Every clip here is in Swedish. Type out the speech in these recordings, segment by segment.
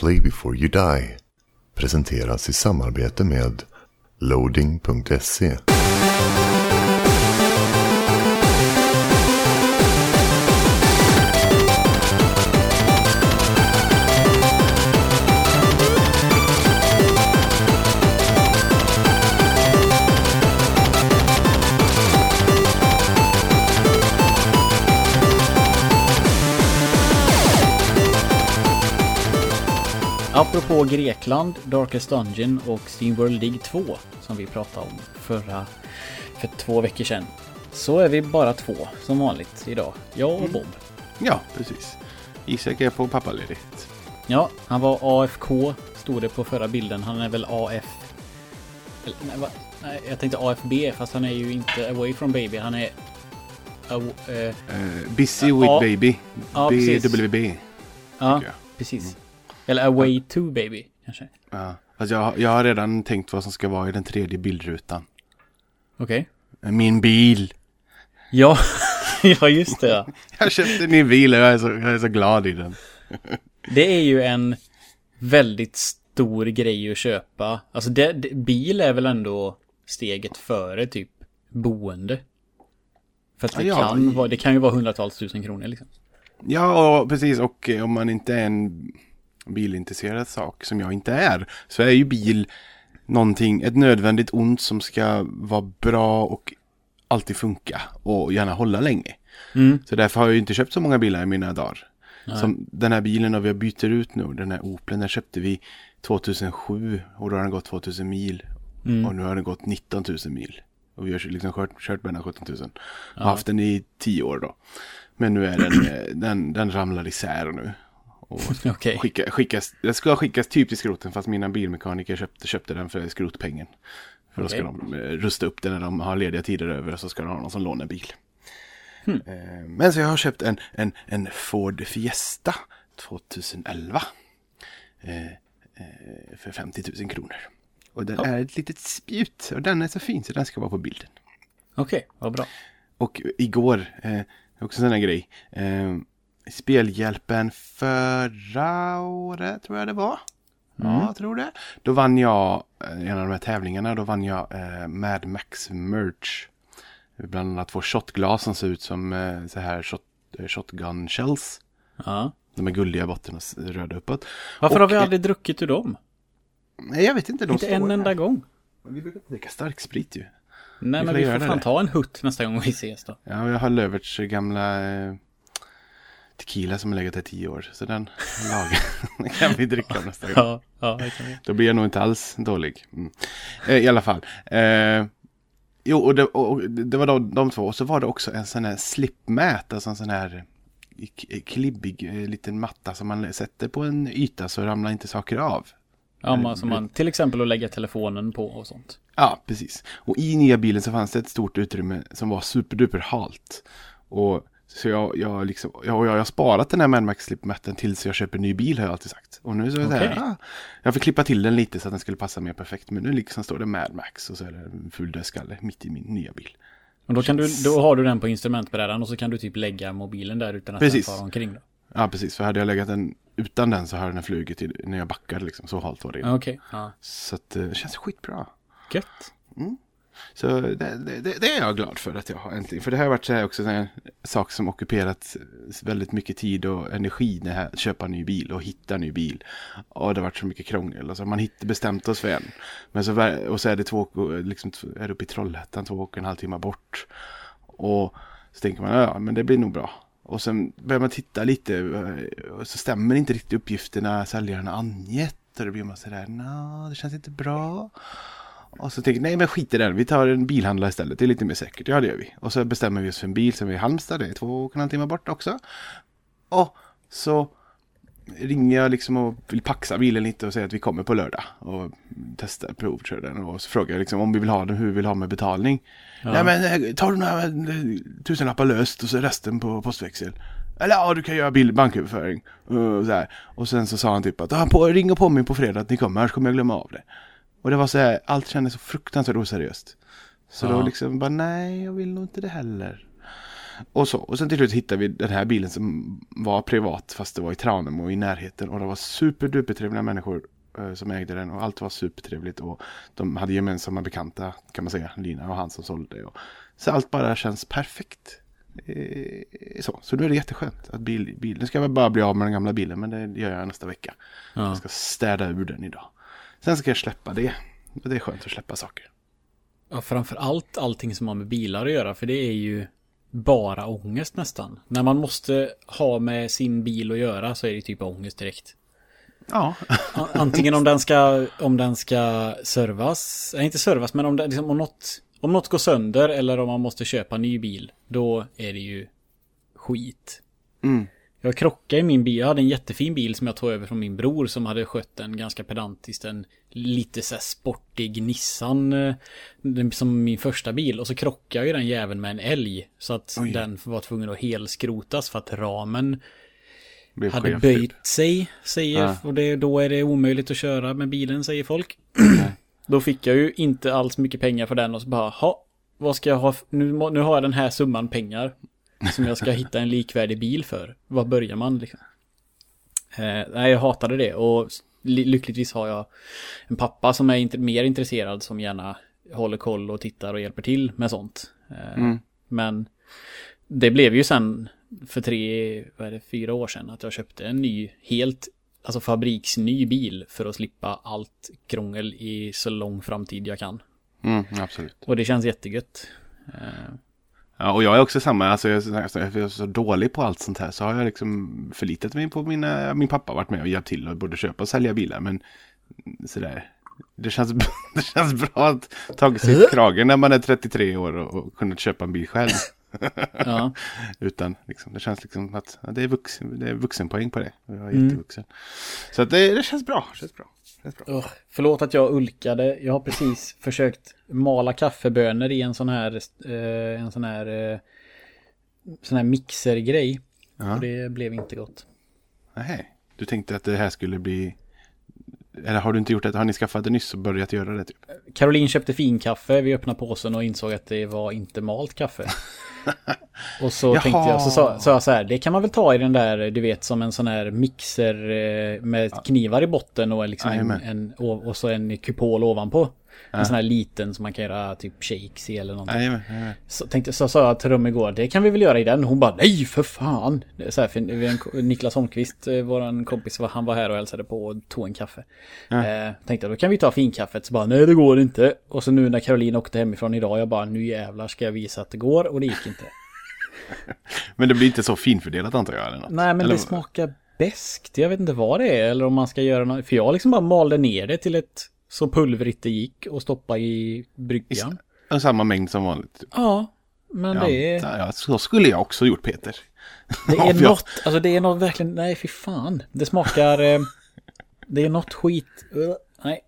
Play before you die presenteras i samarbete med loading.se. Apropå Grekland, Darkest Dungeon och Steamworld League 2 som vi pratade om förra, för två veckor sedan. Så är vi bara två som vanligt idag. Jag och Bob. Ja, precis. Isak är på pappaledighet. Ja, han var AFK, stod det på förra bilden. Han är väl AF... Eller, nej, va? nej, jag tänkte AFB, fast han är ju inte away from baby. Han är... eh, Uh, busy with Ja. baby. Ja. BWB. ja, precis. Eller away to baby, kanske. Ja. Fast jag, jag har redan tänkt vad som ska vara i den tredje bildrutan. Okej. Min bil. Ja, ja just det ja. Jag köpte en ny bil och jag är så, jag är så glad i den. Det är ju en väldigt stor grej att köpa. Alltså det, det, bil är väl ändå steget före typ boende. För att det, Ja, ja, kan, i- vara, det kan ju vara hundratals tusen kronor liksom. Ja, och precis. Och om man inte är en bilintresserad sak, som jag inte är, så är ju bil någonting, ett nödvändigt ont som ska vara bra och alltid funka och gärna hålla länge. Mm. Så därför har jag ju inte köpt så många bilar i mina dagar. Nej. Som den här bilen och vi bytt ut nu, den här Opeln, den köpte vi 2007 och då har den gått 2000 mil. Mm. Och nu har den gått 19 000 mil. Och vi har liksom kört, kört med den 17 000. Ja. Har haft den i 10 år då. Men nu är den, eh, den, den ramlar isär nu. Och Okej. skicka, skickas, den ska skickas typ till skroten fast mina bilmekaniker köpte, köpte den för skrotpengen. För då ska de eh, rusta upp den när de har lediga tider över och så ska de ha någon som lånar bil. Hmm. Eh, Men så jag har köpt en, en, en Ford Fiesta 2011. Eh, för 50 000 kronor. Och den Ja. är ett litet spjut och den är så fin så den ska vara på bilden. Okej, vad bra. Och igår, eh, också en sån här grej. Eh, spelhjälpen förra året tror jag det var. Ja, jag tror det. Då vann jag eh, en av de här tävlingarna. Då vann jag eh, Mad Max Merch. Bland annat två shotglas som ser ut som eh, så här shot, eh, shotgun shells. Ja. De är gulliga i botten och röda uppåt. Varför Och, har vi eh, aldrig druckit ur dem? Nej, jag vet inte. De Inte en här. enda gång. Vi brukar inte dricka starksprit ju. Nej, Vi men vi får det fan där. ta en hutt nästa gång vi ses då. Ja, jag har Löverts gamla eh, tequila som har legat i tio år. Så den lagar den kan vi dricka nästa gång. Ja, ja. Då blir jag nog inte alls dålig. Mm. Eh, I alla fall. Eh, jo, och det, och det var de, de två. Och så var det också en sån här slipmät. Alltså en sån här klibbig eh, liten matta som man sätter på en yta så ramlar inte saker av. Ja, man, som man, till exempel att lägga telefonen på och sånt. Ja, precis. Och i nya bilen så fanns det ett stort utrymme som var superduper halt. Och så jag, jag, liksom, jag, jag har sparat den här Mad Max slipmatten tills jag köper en ny bil har jag alltid sagt. Och nu så är Okej. här, ah, jag fick klippa till den lite så att den skulle passa mer perfekt. Men nu liksom står det Mad Max och så är det en ful dödskalle mitt i min nya bil. Och då, kan du, då har du den på instrumentbrädan och så kan du typ lägga mobilen där utan att Precis. den far omkring då. Ja, precis. För hade jag legat den utan den så hade den flugit till, när jag backade liksom. Så halt var det. Okej, ja. Så att, eh, det känns skitbra. Gött. Så det, det, det- är jag glad för att jag har äntligen. För det här har varit så här också en sak som ockuperat väldigt mycket tid och energi när jag köpa en ny bil och hitta en ny bil. Och det har varit så mycket krångel. Alltså man hittar bestämt oss för en. Men så, och så är det två, liksom, är det uppe i Trollhättan två och en halv timme bort. Och så tänker man, ja men det blir nog bra. Och sen börjar man titta lite och så stämmer inte riktigt uppgifterna säljaren har angett. Och då blir man sådär, nej det känns inte bra. Och så tänker jag, nej men skit i den, vi tar en bilhandlare istället, det är lite mer säkert. Ja det gör vi. Och så bestämmer vi oss för en bil som är i Halmstad, det är två och en halv timme bort också. Och så ringer jag liksom och vill paxa bilen lite och säger att vi kommer på lördag. Och testar, provkör den och så frågar jag liksom om vi vill ha den, hur vi vill ha med betalning. Ja. Nej men eh, tar du några eh, tusenlappar löst och så resten på postväxel. Eller ja, du kan göra bild, banköverföring. Och, så här. och sen så sa han typ att ah, på, ring och påminn på fredag att ni kommer, annars kommer jag glömma av det. Och det var så här, allt kändes så fruktansvärt oseriöst. Så Ja. då liksom bara, nej, jag vill nog inte det heller. Och så. Och sen till slut hittade vi den här bilen som var privat fast det var i Tranemo och i närheten. Och det var superduper trevliga människor eh, som ägde den och allt var supertrevligt. Och de hade gemensamma bekanta kan man säga. Lina och han som sålde. Och, så allt bara känns perfekt. Eh, så, så då är det jätteskönt att bil, bil, nu ska jag bara bli av med den gamla bilen men det gör jag nästa vecka. Ja. Jag ska städa ur den idag. Sen ska jag släppa det. Och det är skönt att släppa saker. Ja, framför allt allting som har med bilar att göra, för det är ju bara ångest nästan. När man måste ha med sin bil att göra så är det typ ångest direkt. Ja, Antingen om den ska, om den ska servas, nej inte servas, men om, det, liksom, om, något, om något går sönder eller om man måste köpa en ny bil, då är det ju skit. mm. Jag krockade i min bil, jag hade en jättefin bil som jag tog över från min bror som hade skött den ganska pedantiskt. En lite så sportig Nissan eh, som min första bil. Och så krockade jag ju den jäveln med en älg. Så att Oj. den var tvungen att helskrotas för att ramen blev hade skevt, typ. böjt sig. Säger, Ja. och det, då är det omöjligt att köra med bilen säger folk. då fick jag ju inte alls mycket pengar för den och så bara, ha, vad ska jag ha, nu, nu har jag den här summan pengar. Som jag ska hitta en likvärdig bil för. Var börjar man liksom? Eh, nej, jag hatade det och ly- lyckligtvis har jag en pappa som är inte, mer intresserad som gärna håller koll och tittar och hjälper till med sånt. Eh, Mm. Men det blev ju sen för tre, vad är det, fyra år sedan att jag köpte en ny, helt, alltså fabriksny bil för att slippa allt krångel i så lång framtid jag kan. Mm, absolut. Och det känns jättegött. Eh, Ja, och jag är också samma, alltså jag, alltså, jag är så dålig på allt sånt här så har jag liksom förlitat mig på mina, min pappa varit med och hjälpt till och både köpa och sälja bilar men sådär. Det känns, det känns bra att tagit sig i kragen när man är 33 år och, och kunnat köpa en bil själv. ja. Utan liksom, det känns liksom att ja, det, är vuxen, det är vuxenpoäng på det. Jag är Mm. jättevuxen. Så att det, det känns bra. Känns bra. Känns bra. Ugh, förlåt att jag ulkade. Jag har precis försökt mala kaffebönor i en sån här, eh, en sån här, eh, sån här mixergrej. Ja. Och det blev inte gott. Nej, du tänkte att det här skulle bli... Eller har du inte gjort det? Har ni skaffat det nyss och börjat göra det? Typ? Caroline köpte finkaffe, vi öppnade påsen och insåg att det var inte malt kaffe. och så Jaha. tänkte jag, så sa, sa jag så här, det kan man väl ta i den där, du vet som en sån här mixer eh, med knivar i botten och liksom en, en, och, och så en kupol ovanpå. En sån här liten som man kan göra typ shakes i eller någonting. Jajamän, jajamän. Så, tänkte, så sa jag till Rum igår, det kan vi väl göra i den? Hon bara, nej för fan! Så här, för en, Niklas Holmqvist, eh, våran kompis, han var här och hälsade på och tog en kaffe. Eh, tänkte, då kan vi ta finkaffet. Så bara, nej det går inte. Och så nu när Caroline åkte hemifrån idag, jag bara, nu jävlar ska jag visa att det går. Och det gick inte. Men det blir inte så finfördelat antar jag? Eller något. Nej, men eller, det smakar beskt. Jag vet inte vad det är, eller om man ska göra något. För jag liksom bara malde ner det till ett så pulvrigt det gick och stoppa i bryggan. Och Samma mängd som vanligt. typ. Ja, men Ja, det är... ja, så skulle jag också gjort Peter. Det är något, alltså det är något verkligen, nej fy fan. Det smakar, eh, det är något skit, uh, nej.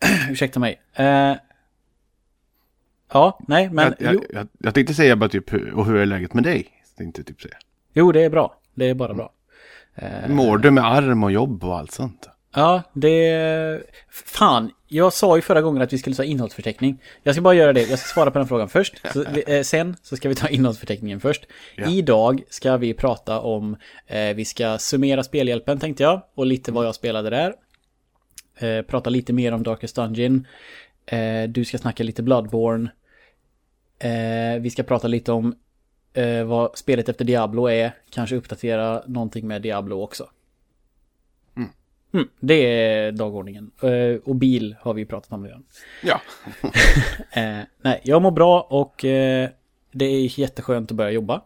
Ursäkta mig. Eh, ja, nej, men jag, jag, jag, jag tänkte säga bara typ, och hur är läget med dig? Tänkte typ säga. jo, det är bra. Det är bara bra. Eh, Mår du med arm och jobb och allt sånt? Ja, det... Fan, jag sa ju förra gången att vi skulle ta innehållsförteckning. Jag ska bara göra det, jag ska svara på den frågan först. Så, eh, sen så ska vi ta innehållsförteckningen först. Ja. Idag ska vi prata om, eh, vi ska summera spelhjälpen tänkte jag. Och lite vad jag spelade där. Eh, prata lite mer om Darkest Dungeon. Eh, du ska snacka lite Bloodborne. Eh, vi ska prata lite om eh, vad spelet efter Diablo är. Kanske uppdatera någonting med Diablo också. Mm, det är dagordningen. Eh, och bil har vi pratat om redan. Ja. Eh, nej, jag mår bra och eh, det är jätteskönt att börja jobba.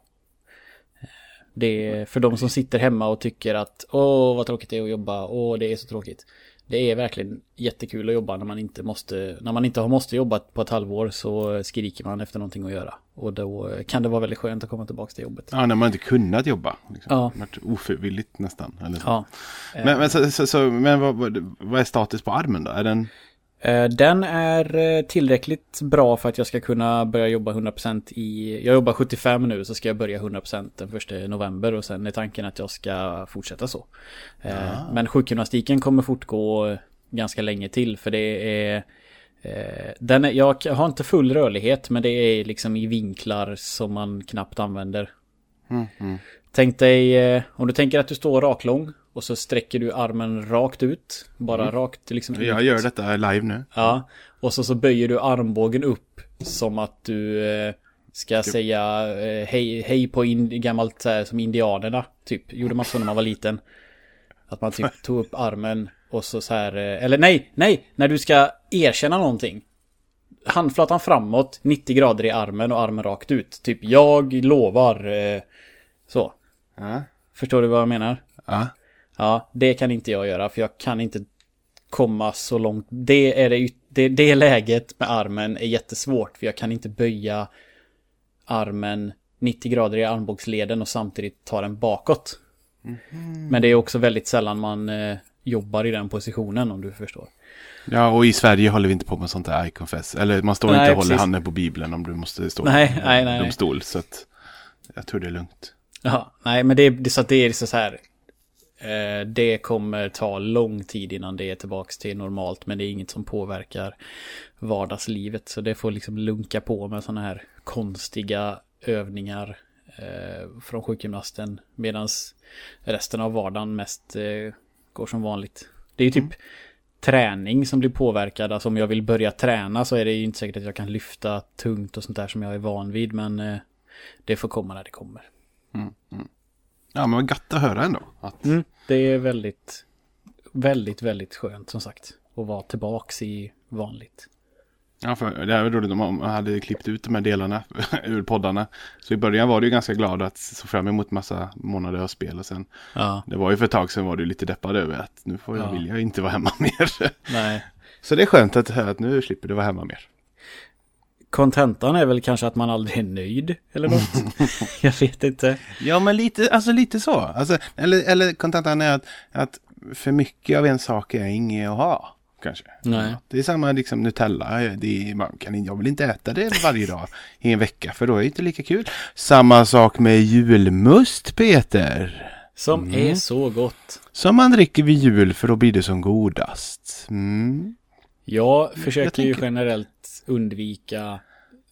Det är för de som sitter hemma och tycker att åh vad tråkigt det är att jobba, åh det är så tråkigt. Det är verkligen jättekul att jobba när man inte måste, när man inte har måste jobba på ett halvår så skriker man efter någonting att göra. Och då kan det vara väldigt skönt att komma tillbaka till jobbet. ja, när man inte kunnat jobba. Liksom. Ja. Varit ofrivilligt nästan. Eller så. Ja. Men, men, så, så, så, men vad, vad, är status på armen då? Är den... Eh, Den är eh, tillräckligt bra för att jag ska kunna börja jobba 100% i... Jag jobbar 75 nu så ska jag börja 100% den 1 november och sen är tanken att jag ska fortsätta så. Eh, Men sjukgymnastiken kommer fortgå ganska länge till för det är... Eh, den är, jag har inte full rörlighet men det är liksom i vinklar som man knappt använder. Mm, mm. Tänk dig, eh, om du tänker att du står raklång och så sträcker du armen rakt ut. Bara rakt liksom ut. Jag gör detta live nu. Ja, och så, så böjer du armbågen upp som att du eh, ska säga eh, hej, hej på in, gammalt så här, som indianerna. Typ, gjorde man så när man var liten. Att man typ tog upp armen och så så här, eh, eller nej, nej, när du ska erkänna någonting. Handflatan framåt, 90 grader i armen och armen rakt ut. Typ, jag lovar. Eh, så. Ja. Förstår du vad jag menar? Ja. Ja, det kan inte jag göra för jag kan inte komma så långt. Det är det, det, det läget med armen är jättesvårt för jag kan inte böja armen 90 grader i armbågsleden och samtidigt ta den bakåt. Men det är också väldigt sällan man eh, jobbar i den positionen om du förstår. ja, och i Sverige håller vi inte på med sånt där I confess. Eller man står Nej, inte och håller handen på Bibeln om du måste stå Nej, i nej, nej, nej. domstol. Så att jag tror det är lugnt. Ja, nej men det, det, så att det är så här. Eh, det kommer ta lång tid innan det är tillbaks till normalt. Men det är inget som påverkar vardagslivet. Så det får liksom lunka på med sådana här konstiga övningar eh, från sjukgymnasten. Medan resten av vardagen mest eh, går som vanligt. Det är ju typ träning som blir påverkad. Alltså om jag vill börja träna så är det ju inte säkert att jag kan lyfta tungt och sånt där som jag är van vid. Men eh, det får komma när det kommer. Ja, men vad gött att höra ändå. Att, Mm, det är väldigt, väldigt, väldigt skönt som sagt. Att vara tillbaks i vanligt. Ja, för det är väl roligt om man hade klippt ut de här delarna ur poddarna. Så i början var du ganska glad att se fram emot massa månader av spel. Och sen, Ja, det var ju för ett tag sedan var du lite deppad över att nu får jag, Ja. vill jag inte vara hemma mer. nej. Så det är skönt att höra att nu slipper du vara hemma mer. Kontentan är väl kanske att man aldrig är nöjd eller något. jag vet inte. Ja, men lite, alltså lite så. Alltså, eller, eller kontentan är att, att för mycket av en sak är inget att ha. Kanske. Nej. Det är samma liksom Nutella. Det är, man kan, jag vill inte äta det varje dag i en vecka för då är det inte lika kul. Samma sak med julmust Peter. Som Mm. är så gott. Som man dricker vid jul för då blir det som godast. Mm. Jag försöker ju tänker- generellt undvika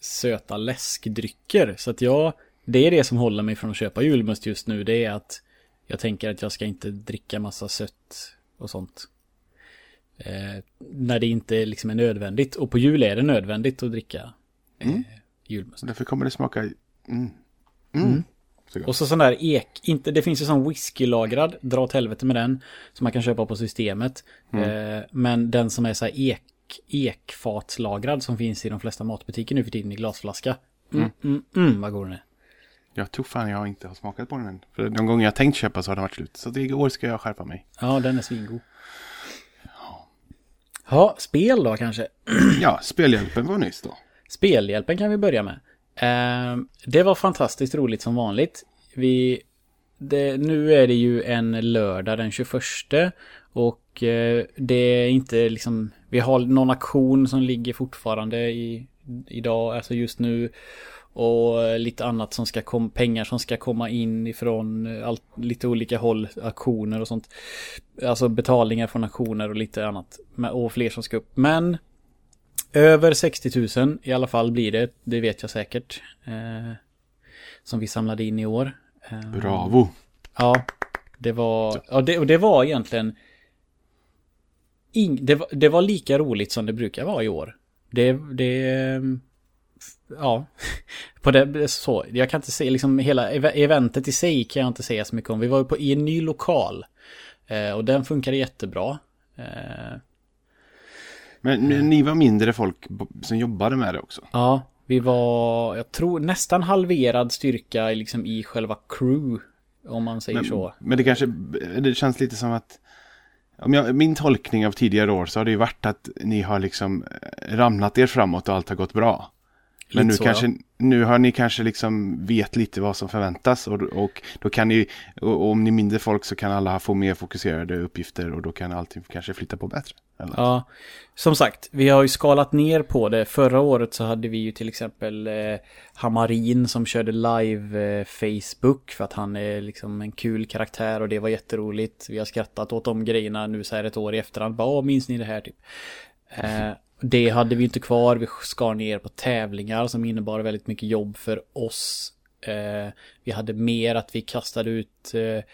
söta läskdrycker. Så att jag, det är det som håller mig från att köpa julmust just nu. Det är att jag tänker att jag ska inte dricka massa sött och sånt. Eh, när det inte liksom är nödvändigt. Och på jul är det nödvändigt att dricka eh, Mm. julmust. Så därför kommer det smaka... Mm. Mm. Så gott. Och så sån där ek, inte, det finns ju sån whiskylagrad, dra åt helvete med den, som man kan köpa på systemet. Eh, men den som är så här ek, ekfatslagrad som finns i de flesta matbutiker nu för tiden i glasflaska. Mm, mm, mm, vad god den är. Jag tror fan jag inte har smakat på den än. För de gånger jag tänkt köpa så har den varit slut. Så i år ska jag skärpa mig. Ja, den är svingod. Ja, spel då kanske. Ja, spelhjälpen var nyss då. Spelhjälpen kan vi börja med. Eh, det var fantastiskt roligt som vanligt. Vi, det, nu är det ju en lördag den 21 och eh, det är inte liksom, vi har någon aktion som ligger fortfarande i, idag, alltså just nu. Och lite annat som ska komma, pengar som ska komma in ifrån eh, allt, lite olika håll, aktioner och sånt. Alltså betalningar från aktioner och lite annat. Och fler som ska upp. Men över 60 000 i alla fall blir det, det vet jag säkert. Eh, som vi samlade in i år. Eh, Bravo. Ja, det var, ja, det, och det var egentligen ing, det, var, det var lika roligt som det brukar vara i år. Det, det, ja, på det, så, jag kan inte säga liksom hela ev- eventet i sig kan jag inte säga så mycket om. Vi var ju på, i en ny lokal eh, och den funkade jättebra. Eh, Men, men ni var mindre folk som jobbade med det också. Ja, vi var, jag tror nästan halverad styrka liksom i själva crew. Om man säger Men, så. men det kanske, det känns lite som att om jag, min tolkning av tidigare år så har det ju varit att ni har liksom eh, ramlat er framåt och allt har gått bra. Men nu så, kanske, nu har ni kanske liksom vet lite vad som förväntas och, och då kan ni, och, om ni är mindre folk så kan alla få mer fokuserade uppgifter och då kan allting kanske flytta på bättre. Eller? Ja, som sagt, vi har ju skalat ner på det. Förra året så hade vi ju till exempel eh, Hamarin som körde live eh, Facebook för att han är liksom en kul karaktär och det var jätteroligt. Vi har skrattat åt de grejerna nu så här ett år i efterhand. Bara, minns ni det här typ? Eh, det hade vi inte kvar. Vi skar ner på tävlingar som innebar väldigt mycket jobb för oss. Eh, vi hade mer att vi kastade ut. Eh,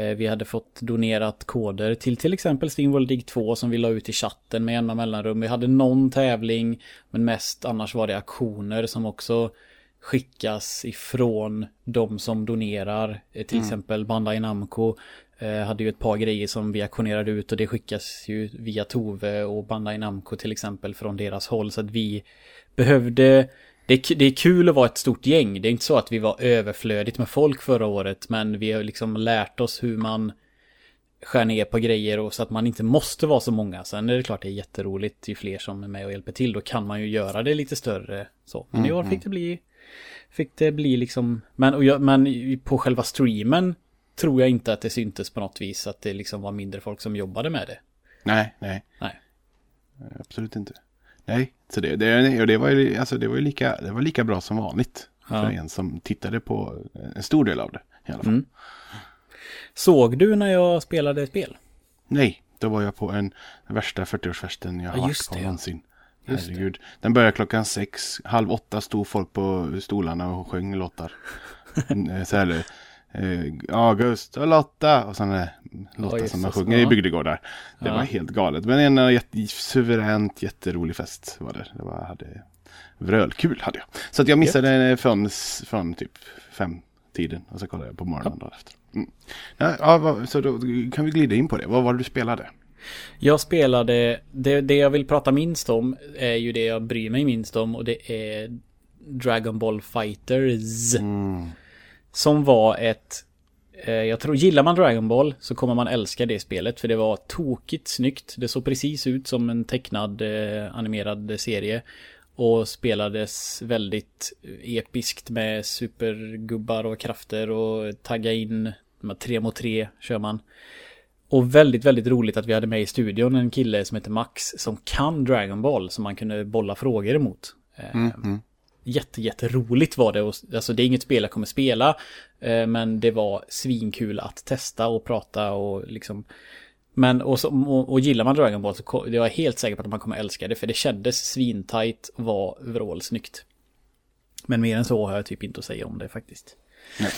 eh vi hade fått donerat koder till till exempel Steamworld Dig 2 som vi la ut i chatten med jämna mellanrum. Vi hade någon tävling men mest annars var det aktioner som också skickas ifrån de som donerar. Till mm. exempel Bandai Namco hade ju ett par grejer som vi auktionerade ut och det skickas ju via Tove och Bandai Namco till exempel från deras håll. Så att vi behövde det är, det är kul att vara ett stort gäng. Det är inte så att vi var överflödigt med folk förra året. Men vi har liksom lärt oss hur man skär ner på grejer och så att man inte måste vara så många. Sen är det klart det är jätteroligt ju fler som är med och hjälper till. Då kan man ju göra det lite större så. Men i år fick mm, det bli Fick det bli liksom Men, och jag, men på själva streamen Tror jag inte att det syntes på något vis att det liksom var mindre folk som jobbade med det. Nej, nej. Nej. Absolut inte. Nej, så det, det, det, var, ju, alltså det var ju lika, det var lika bra som vanligt. Ja. För en som tittade på en stor del av det i alla fall. Mm. Såg du när jag spelade spel? Nej, då var jag på en värsta 40-årsfesten jag har ja, varit på någonsin. Herregud. Den började klockan sex. Halv åtta stod folk på stolarna och sjöng låtar. Eh, så här, eh, August och Lotta och sådana låtar oh, som sjunger i bygdegårdar. Det ja. var helt galet. Men en jätte, suveränt jätterolig fest var det. Det var, hade vrölkul hade jag. Så att jag missade yep. från, från typ fem tiden och så kollade jag på morgonen ja. efter. Mm. Ja, så då kan vi glida in på det. Vad var det du spelade? Jag spelade, det, det jag vill prata minst om är ju det jag bryr mig minst om och det är Dragon Ball Fighters. Mm. Som var ett eh, jag tror, gillar man Dragon Ball så kommer man älska det spelet för det var tokigt snyggt. Det såg precis ut som en tecknad eh, animerad serie. Och spelades väldigt eh, episkt med supergubbar och krafter och tagga in, tre mot tre kör man. Och väldigt, väldigt roligt att vi hade med i studion en kille som heter Max som kan Dragon Ball som man kunde bolla frågor emot. Eh, mm, mm. Jätte, jätteroligt var det. Och, alltså det är inget spel jag kommer spela. Eh, men det var svinkul att testa och prata och liksom. Men och, så, och, och gillar man Dragon Ball så jag är helt säker på att man kommer älska det. För det kändes svintajt och var vrålsnyggt. Men mer än så har jag typ inte att säga om det faktiskt. Nej.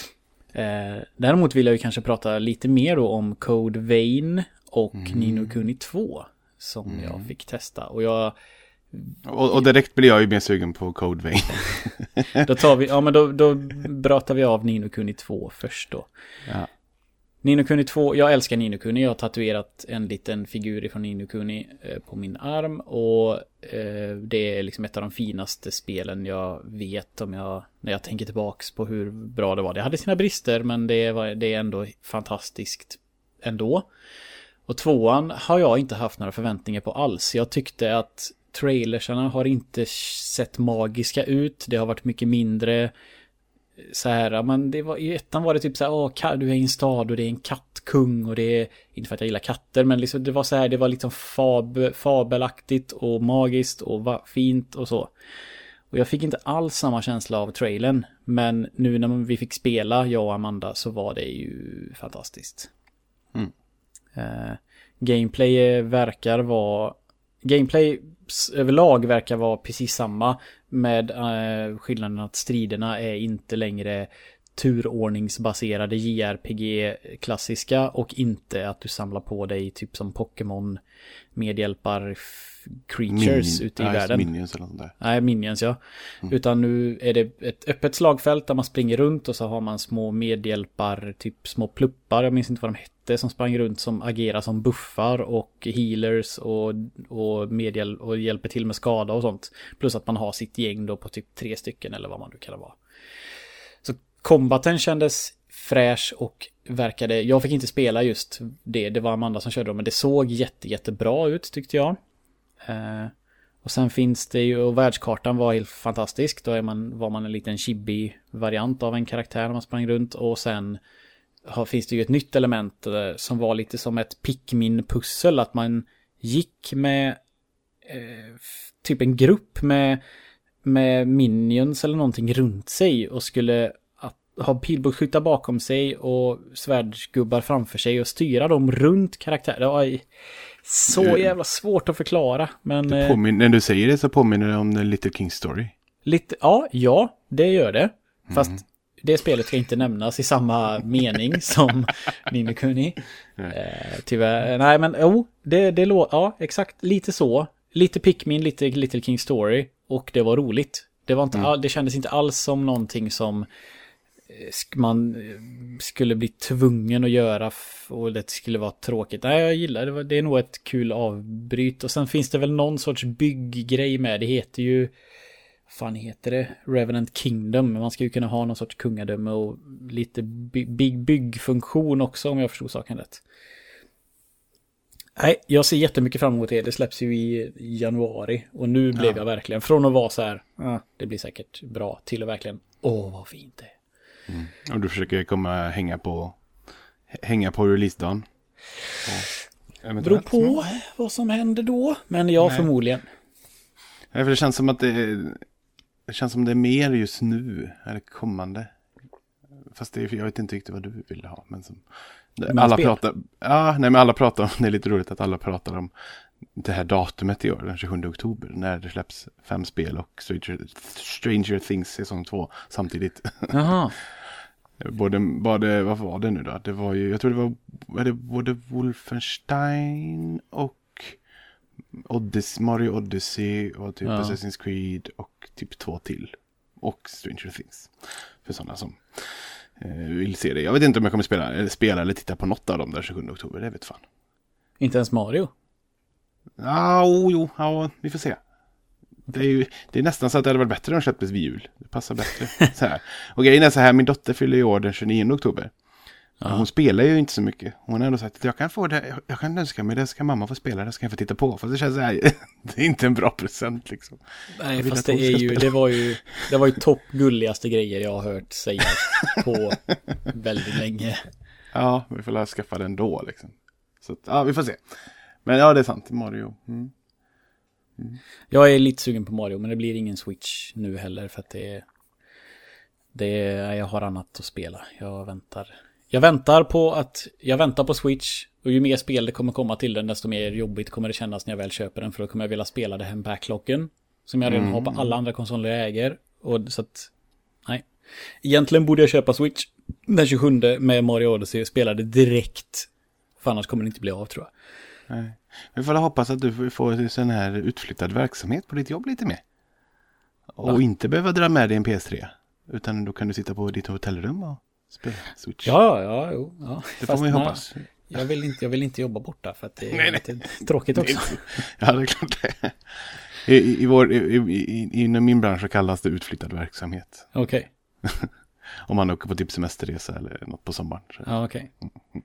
Eh, däremot vill jag ju kanske prata lite mer då om Code Vein och mm. Nino Kuni 2. Som mm. jag fick testa. Och jag... Och, och, direkt blir jag ju mer sugen på Code Vein. då tar vi, ja men då, då pratar vi av Nino Kuni 2 först då. Ja. Nino Kuni 2, jag älskar Nino Kuni. Jag har tatuerat en liten figur ifrån Nino Kuni eh, på min arm. Och eh, det är liksom ett av de finaste spelen jag vet om jag, när jag tänker tillbaks på hur bra det var. Det hade sina brister men det, var, det är ändå fantastiskt ändå. Och tvåan har jag inte haft några förväntningar på alls. Jag tyckte att trailersarna har inte sett magiska ut. Det har varit mycket mindre så här, men det var, i ettan var det typ så här, åh, du är i en stad och det är en kattkung och det är, inte för att jag gillar katter, men liksom, det var så här, det var liksom fab, fabelaktigt och magiskt och var fint och så. Och jag fick inte alls samma känsla av trailern, men nu när vi fick spela, jag och Amanda, så var det ju fantastiskt. Mm. Uh, gameplay verkar vara, gameplay överlag verkar vara precis samma. Med eh, skillnaden att striderna är inte längre turordningsbaserade JRPG-klassiska och inte att du samlar på dig typ som Pokémon medhjälpar creatures Min ute i nej, världen. Minions eller något där. Nej, minions ja. Mm. Utan nu är det ett öppet slagfält där man springer runt och så har man små medhjälpar, typ små pluppar, jag minns inte vad de hette, som sprang runt som agerar som buffar och healers och, och, medhjäl och hjälper till med skada och sånt. Plus att man har sitt gäng då på typ tre stycken eller vad man nu kan vara. Kombaten kändes fräsch och verkade, jag fick inte spela just det, det var Amanda som körde men det såg jätte, jättebra ut tyckte jag. Eh, och sen finns det ju, och världskartan var helt fantastisk. Då är man, var man en liten chibi-variant av en karaktär när man sprang runt. Och sen har, finns det ju ett nytt element eh, som var lite som ett Pikmin-pussel. Att man gick med eh, typ en grupp med, med minions eller någonting runt sig och skulle ha pilbågsskyttar bakom sig och svärdsgubbar framför sig och styra dem runt karaktärer. Så jävla svårt att förklara. Men... Påminner, när du säger det så påminner det om The Little King Story. Lite, ja, ja, det gör det. Fast mm. det spelet ska inte nämnas i samma mening som Mimikuni. Eh, tyvärr, nej men jo, oh, det, det låter, ja exakt, lite så. Lite Pikmin, lite Little King Story. Och det var roligt. Det, var inte, mm. det kändes inte alls som någonting som eh, man eh, skulle bli tvungen att göra och det skulle vara tråkigt. Nej, jag gillar det. Det är nog ett kul avbryt. Och sen finns det väl någon sorts bygggrej med. Det heter ju... fan heter det? Revenant Kingdom. Man ska ju kunna ha någon sorts kungadöme och lite bygg byggfunktion också om jag förstod saken rätt. Nej, jag ser jättemycket fram emot det. Det släpps ju i januari. Och nu blev ja. jag verkligen, från att vara så här, ah, det blir säkert bra, till att verkligen, åh vad fint det är. Mm. Och du försöker komma hänga på, hänga på releasedagen? Beror på vad som händer då, men ja, Nej. förmodligen. Nej, för det känns som att det, är, det känns som det är mer just nu, eller kommande. Fast det, jag vet inte riktigt vad du vill ha, men som, alla pratar, ja, nej men alla pratar om, det är lite roligt att alla pratar om det här datumet i år, den 27 oktober, när det släpps fem spel och Stranger, Stranger Things säsong två samtidigt. Jaha. både, både, vad var det nu då? Det var ju, jag tror det var, var det både Wolfenstein och Odyssey, Mario Odyssey och typ ja. Assassin's Creed och typ två till. Och Stranger Things. För sådana som Eh, vill se det. Jag vet inte om jag kommer spela, eller spela eller titta på något av dem där 27 oktober. Det vet fan. Inte ens Mario? Ja, oh, jo, ja, vi får se. Det är, ju, det är nästan så att det hade varit bättre om de släpptes vid jul. Det passar bättre. så här. Och grejen är så här, min dotter fyller i år den 29 oktober. Ja. Hon spelar ju inte så mycket. Hon har ändå sagt att jag kan få det, jag kan önska mig det, ska mamma få spela det, ska jag få titta på. För det känns så här, det är inte en bra present liksom. Nej, fast det är ju, det var ju, det var ju topp gulligaste grejer jag har hört sägas på väldigt länge. Ja, vi får lära skaffa den då liksom. Så att, ja, vi får se. Men ja, det är sant, Mario. Mm. Mm. Jag är lite sugen på Mario, men det blir ingen Switch nu heller för att det är... Det är, jag har annat att spela. Jag väntar jag väntar på att, jag väntar på Switch. Och ju mer spel det kommer komma till den, desto mer jobbigt kommer det kännas när jag väl köper den. För då kommer jag vilja spela det här backloggen. Som jag redan mm. har på alla andra konsoler jag äger. Och så att, nej. Egentligen borde jag köpa Switch den 27 med Mario Odyssey och spela det direkt. För annars kommer det inte bli av tror jag. Nej. Vi får hoppas att du får en sån här utflyttad verksamhet på ditt jobb lite mer. Och Va? inte behöva dra med dig en PS3. Utan då kan du sitta på ditt hotellrum och Spela Switch. Ja, ja, jo. Ja. Det får man ju hoppas. Jag vill, inte, jag vill inte jobba borta för att det är nej, lite tråkigt också. ja, det är klart det. I, i, vår, i, i, inom min bransch kallas det utflyttad verksamhet. Okej. Okay. Om man åker på typ semesterresa eller något på sommaren. Ja, okej. Okay. Mm.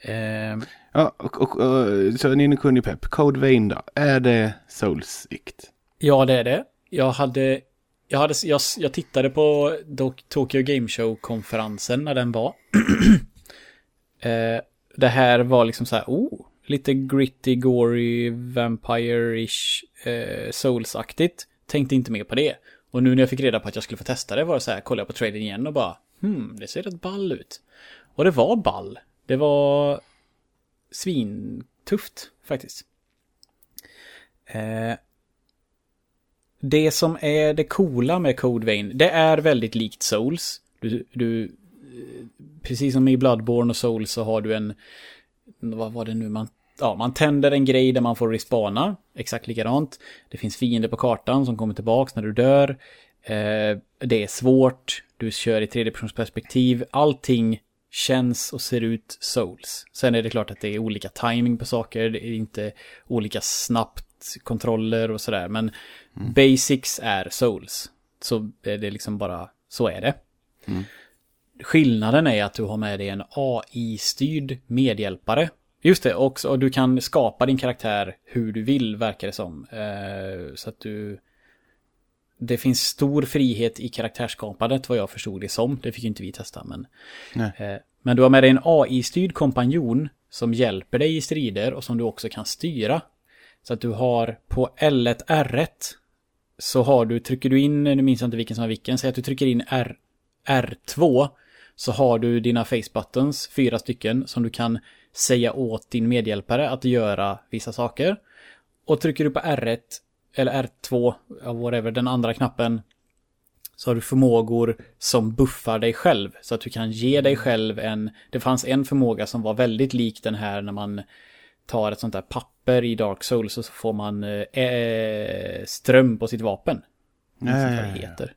Eh. Ja, och, och, och, så ni är kunnig pepp. Code Vein då? Är det Souls-ikt? Ja, det är det. Jag hade jag, hade, jag, jag tittade på Tokyo Game Show-konferensen när den var. eh, det här var liksom så här, oh, lite gritty, gory, vampire-ish, eh, souls-aktigt. Tänkte inte mer på det. Och nu när jag fick reda på att jag skulle få testa det var det så här, kollade jag på traden igen och bara, hmm, det ser rätt ball ut. Och det var ball. Det var svintufft faktiskt. Eh, det som är det coola med Code Vein, det är väldigt likt Souls. Du, du, eh, precis som i Bloodborne och Souls så har du en, vad var det nu man, ja man tänder en grej där man får respana, exakt likadant. Det finns fiender på kartan som kommer tillbaks när du dör. Eh, det är svårt, du kör i tredjepersonsperspektiv, allting känns och ser ut Souls. Sen är det klart att det är olika timing på saker, det är inte olika snabbt kontroller och sådär, men Mm. Basics är souls. Så är det liksom bara, så är det. Mm. Skillnaden är att du har med dig en AI-styrd medhjälpare. Just det, också, och du kan skapa din karaktär hur du vill, verkar det som. Eh, så att du... Det finns stor frihet i karaktärsskapandet, vad jag förstod det som. Det fick ju inte vi testa, men... Eh, men du har med dig en AI-styrd kompanjon som hjälper dig i strider och som du också kan styra. Så att du har på L1, R1 så har du, trycker du in, nu minns jag inte vilken som är vilken, säg att du trycker in R, R2 så har du dina face buttons, fyra stycken, som du kan säga åt din medhjälpare att göra vissa saker. Och trycker du på R1 eller R2, whatever, den andra knappen, så har du förmågor som buffar dig själv. Så att du kan ge dig själv en... Det fanns en förmåga som var väldigt lik den här när man tar ett sånt där papper i Dark Souls så får man eh, ström på sitt vapen. Ja, ja, ja, heter.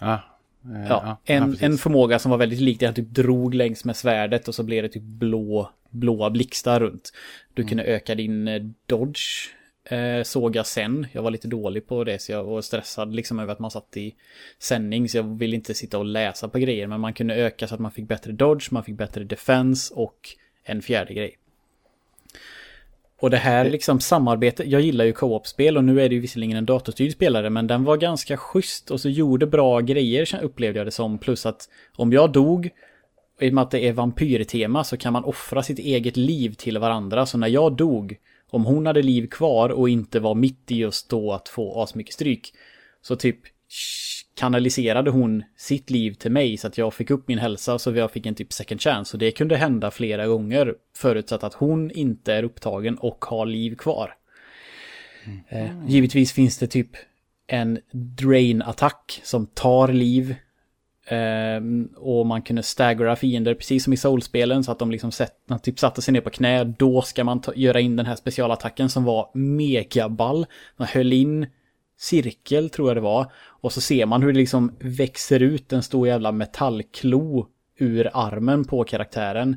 Ja, eh, ja, en, en förmåga som var väldigt lik det. Att typ drog längs med svärdet och så blev det typ blå, blåa blixtar runt. Du mm. kunde öka din eh, dodge eh, såg jag sen. Jag var lite dålig på det så jag var stressad liksom över att man satt i sändning så jag ville inte sitta och läsa på grejer men man kunde öka så att man fick bättre dodge, man fick bättre defense och en fjärde grej. Och det här liksom samarbete, jag gillar ju co-op-spel och nu är det ju visserligen en datorstyrd spelare men den var ganska schysst och så gjorde bra grejer upplevde jag det som. Plus att om jag dog, i och med att det är vampyrtema så kan man offra sitt eget liv till varandra. Så när jag dog om hon hade liv kvar och inte var mitt i just då att få asmycket stryk. Så typ kanaliserade hon sitt liv till mig så att jag fick upp min hälsa så jag fick en typ second chance. Och det kunde hända flera gånger förutsatt att hon inte är upptagen och har liv kvar. Mm. Eh, givetvis finns det typ en drain-attack som tar liv Ehm, och man kunde staggera fiender precis som i soulspelen så att de liksom sett, typ satte sig ner på knä. Då ska man ta, göra in den här specialattacken som var megaball. Man höll in cirkel tror jag det var. Och så ser man hur det liksom växer ut en stor jävla metallklo ur armen på karaktären.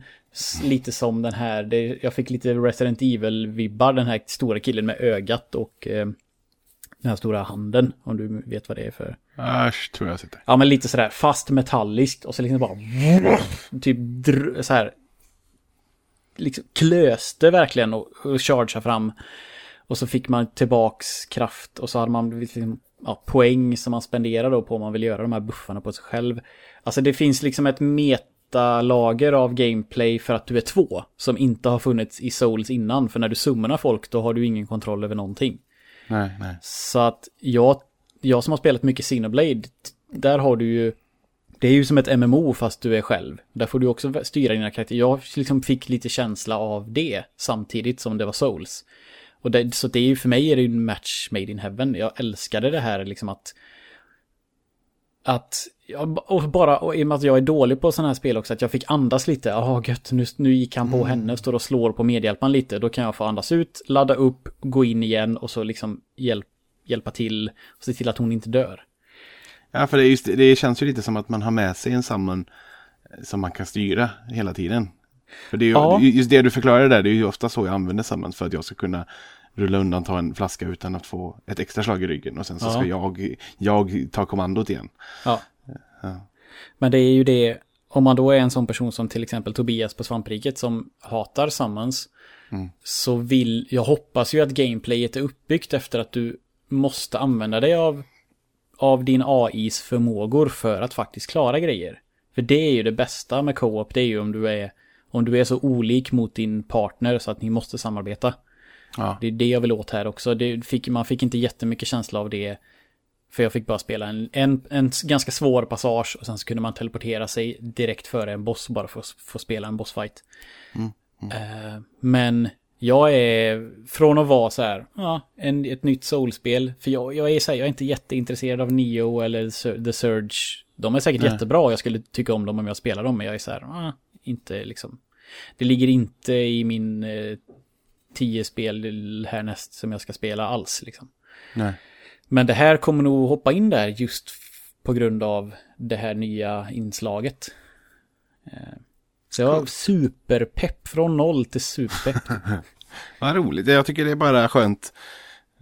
Lite som den här, det, jag fick lite Resident Evil-vibbar, den här stora killen med ögat och eh, den här stora handen, om du vet vad det är för. Äsch, tror jag sitter. Ja, men lite sådär fast metalliskt och så liksom bara... Typ så här... Liksom klöste verkligen och, och chargea fram. Och så fick man tillbaks kraft och så hade man liksom, ja, poäng som man spenderar då på om man vill göra de här buffarna på sig själv. Alltså det finns liksom ett metalager av gameplay för att du är två som inte har funnits i Souls innan. För när du summonar folk då har du ingen kontroll över någonting. Nej, nej. Så att jag, jag som har spelat mycket Xenoblade, där har du ju det är ju som ett MMO fast du är själv. Där får du också styra dina karaktärer. Jag liksom fick lite känsla av det samtidigt som det var Souls. Och det, så det är ju för mig är det ju en match made in heaven. Jag älskade det här liksom att att, och bara och i och med att jag är dålig på sådana här spel också, att jag fick andas lite. Jaha, gött, nu, nu gick han på mm. henne och står och slår på medhjälparen lite. Då kan jag få andas ut, ladda upp, gå in igen och så liksom hjälp, hjälpa till och se till att hon inte dör. Ja, för det, just, det känns ju lite som att man har med sig en samman eh, som man kan styra hela tiden. För det är ju, ja. just det du förklarar där, det är ju ofta så jag använder samman för att jag ska kunna rulla undan, ta en flaska utan att få ett extra slag i ryggen. Och sen så ja. ska jag, jag ta kommandot igen. Ja. ja. Men det är ju det, om man då är en sån person som till exempel Tobias på Svampriket som hatar Summons. Mm. Så vill, jag hoppas ju att gameplayet är uppbyggt efter att du måste använda dig av, av din AIs förmågor för att faktiskt klara grejer. För det är ju det bästa med co-op, det är ju om du är, om du är så olik mot din partner så att ni måste samarbeta. Ja. Det är det jag vill åt här också. Fick, man fick inte jättemycket känsla av det. För jag fick bara spela en, en, en ganska svår passage och sen så kunde man teleportera sig direkt före en boss bara för att få spela en bossfight. Mm. Mm. Uh, men jag är från att vara så här, ja, en, ett nytt soulspel. För jag, jag är så här, jag är inte jätteintresserad av Neo eller The Surge. De är säkert Nej. jättebra jag skulle tycka om dem om jag spelar dem. Men jag är så här, ja, inte liksom. Det ligger inte i min eh, tio spel härnäst som jag ska spela alls. Liksom. Nej. Men det här kommer nog hoppa in där just på grund av det här nya inslaget. Eh, så jag var superpepp från noll till superpepp. Vad roligt, jag tycker det är bara skönt.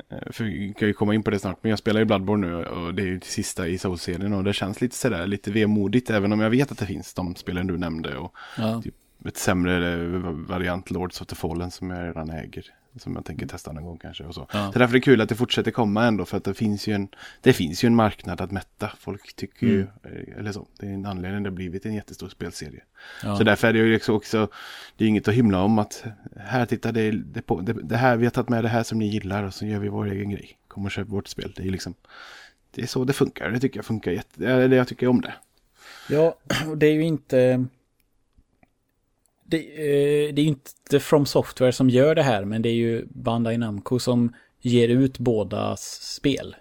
Eh, för vi kan ju komma in på det snart, men jag spelar ju Bloodborne nu och det är ju det sista i Soul-serien och det känns lite sådär, lite vemodigt även om jag vet att det finns de spelen du nämnde och ja. typ ett sämre variant Lords of the Fallen som jag redan äger. Som jag tänker testa någon gång kanske. Och så. Ja. så därför är det kul att det fortsätter komma ändå. För att det finns ju en, det finns ju en marknad att mätta. Folk tycker mm. ju, eh, eller så. Det är en anledning det har blivit en jättestor spelserie. Ja. Så därför är det ju också, det är inget att hymla om att här titta det, det, på, det, det, här, vi har tagit med det här som ni gillar och så gör vi vår egen grej. Kom och köp vårt spel. Det är liksom, det är så det funkar. Det tycker jag funkar jätte, det jag tycker om det. Ja, och det är ju inte... Det, eh, det är ju inte From Software som gör det här, men det är ju Bandai Namco som ger ut båda spel.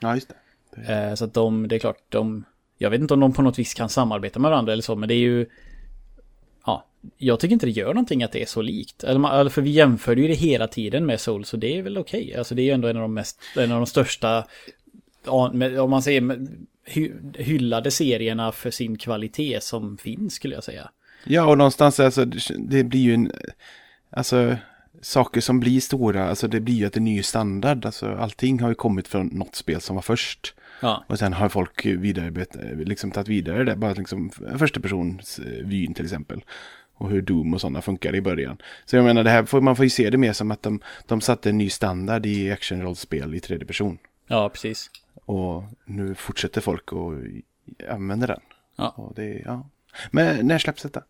Ja, just det. Eh, så att de, det är klart, de... Jag vet inte om de på något vis kan samarbeta med varandra eller så, men det är ju... Ja, jag tycker inte det gör någonting att det är så likt. Eller, för vi jämförde ju det hela tiden med Soul, så det är väl okej. Alltså det är ju ändå en av de mest, en av de största, om man säger hyllade serierna för sin kvalitet som finns skulle jag säga. Ja, och någonstans alltså, det blir ju en... Alltså, saker som blir stora, alltså det blir ju att är ny standard. Alltså allting har ju kommit från något spel som var först. Ja, Och sen har folk vidare, liksom tagit vidare det, bara liksom första persons eh, vyn till exempel. Och hur Doom och sådana funkar i början. Så jag menar, det här får, man får ju se det mer som att de, de satte en ny standard i actionrollspel i tredje person. ja precis. Och nu fortsätter folk att använda den. Ja. Det, ja. Men när släpps detta?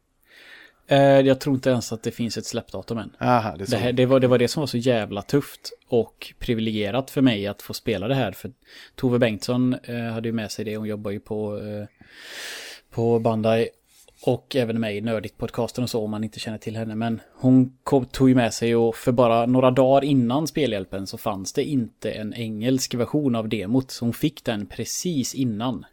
Eh, jag tror inte ens att det finns ett släppdatum än. Aha, det. Det, här, det, var, det var det som var så jävla tufft och privilegierat för mig att få spela det här. För Tove Bengtsson eh, hade ju med sig det. Hon jobbar ju på, eh, på Bandai och även med i Nördigt podcasten och så om man inte känner till henne. Men hon kom, tog ju med sig och för bara några dagar innan spelhjälpen så fanns det inte en engelsk version av demot. Så hon fick den precis innan.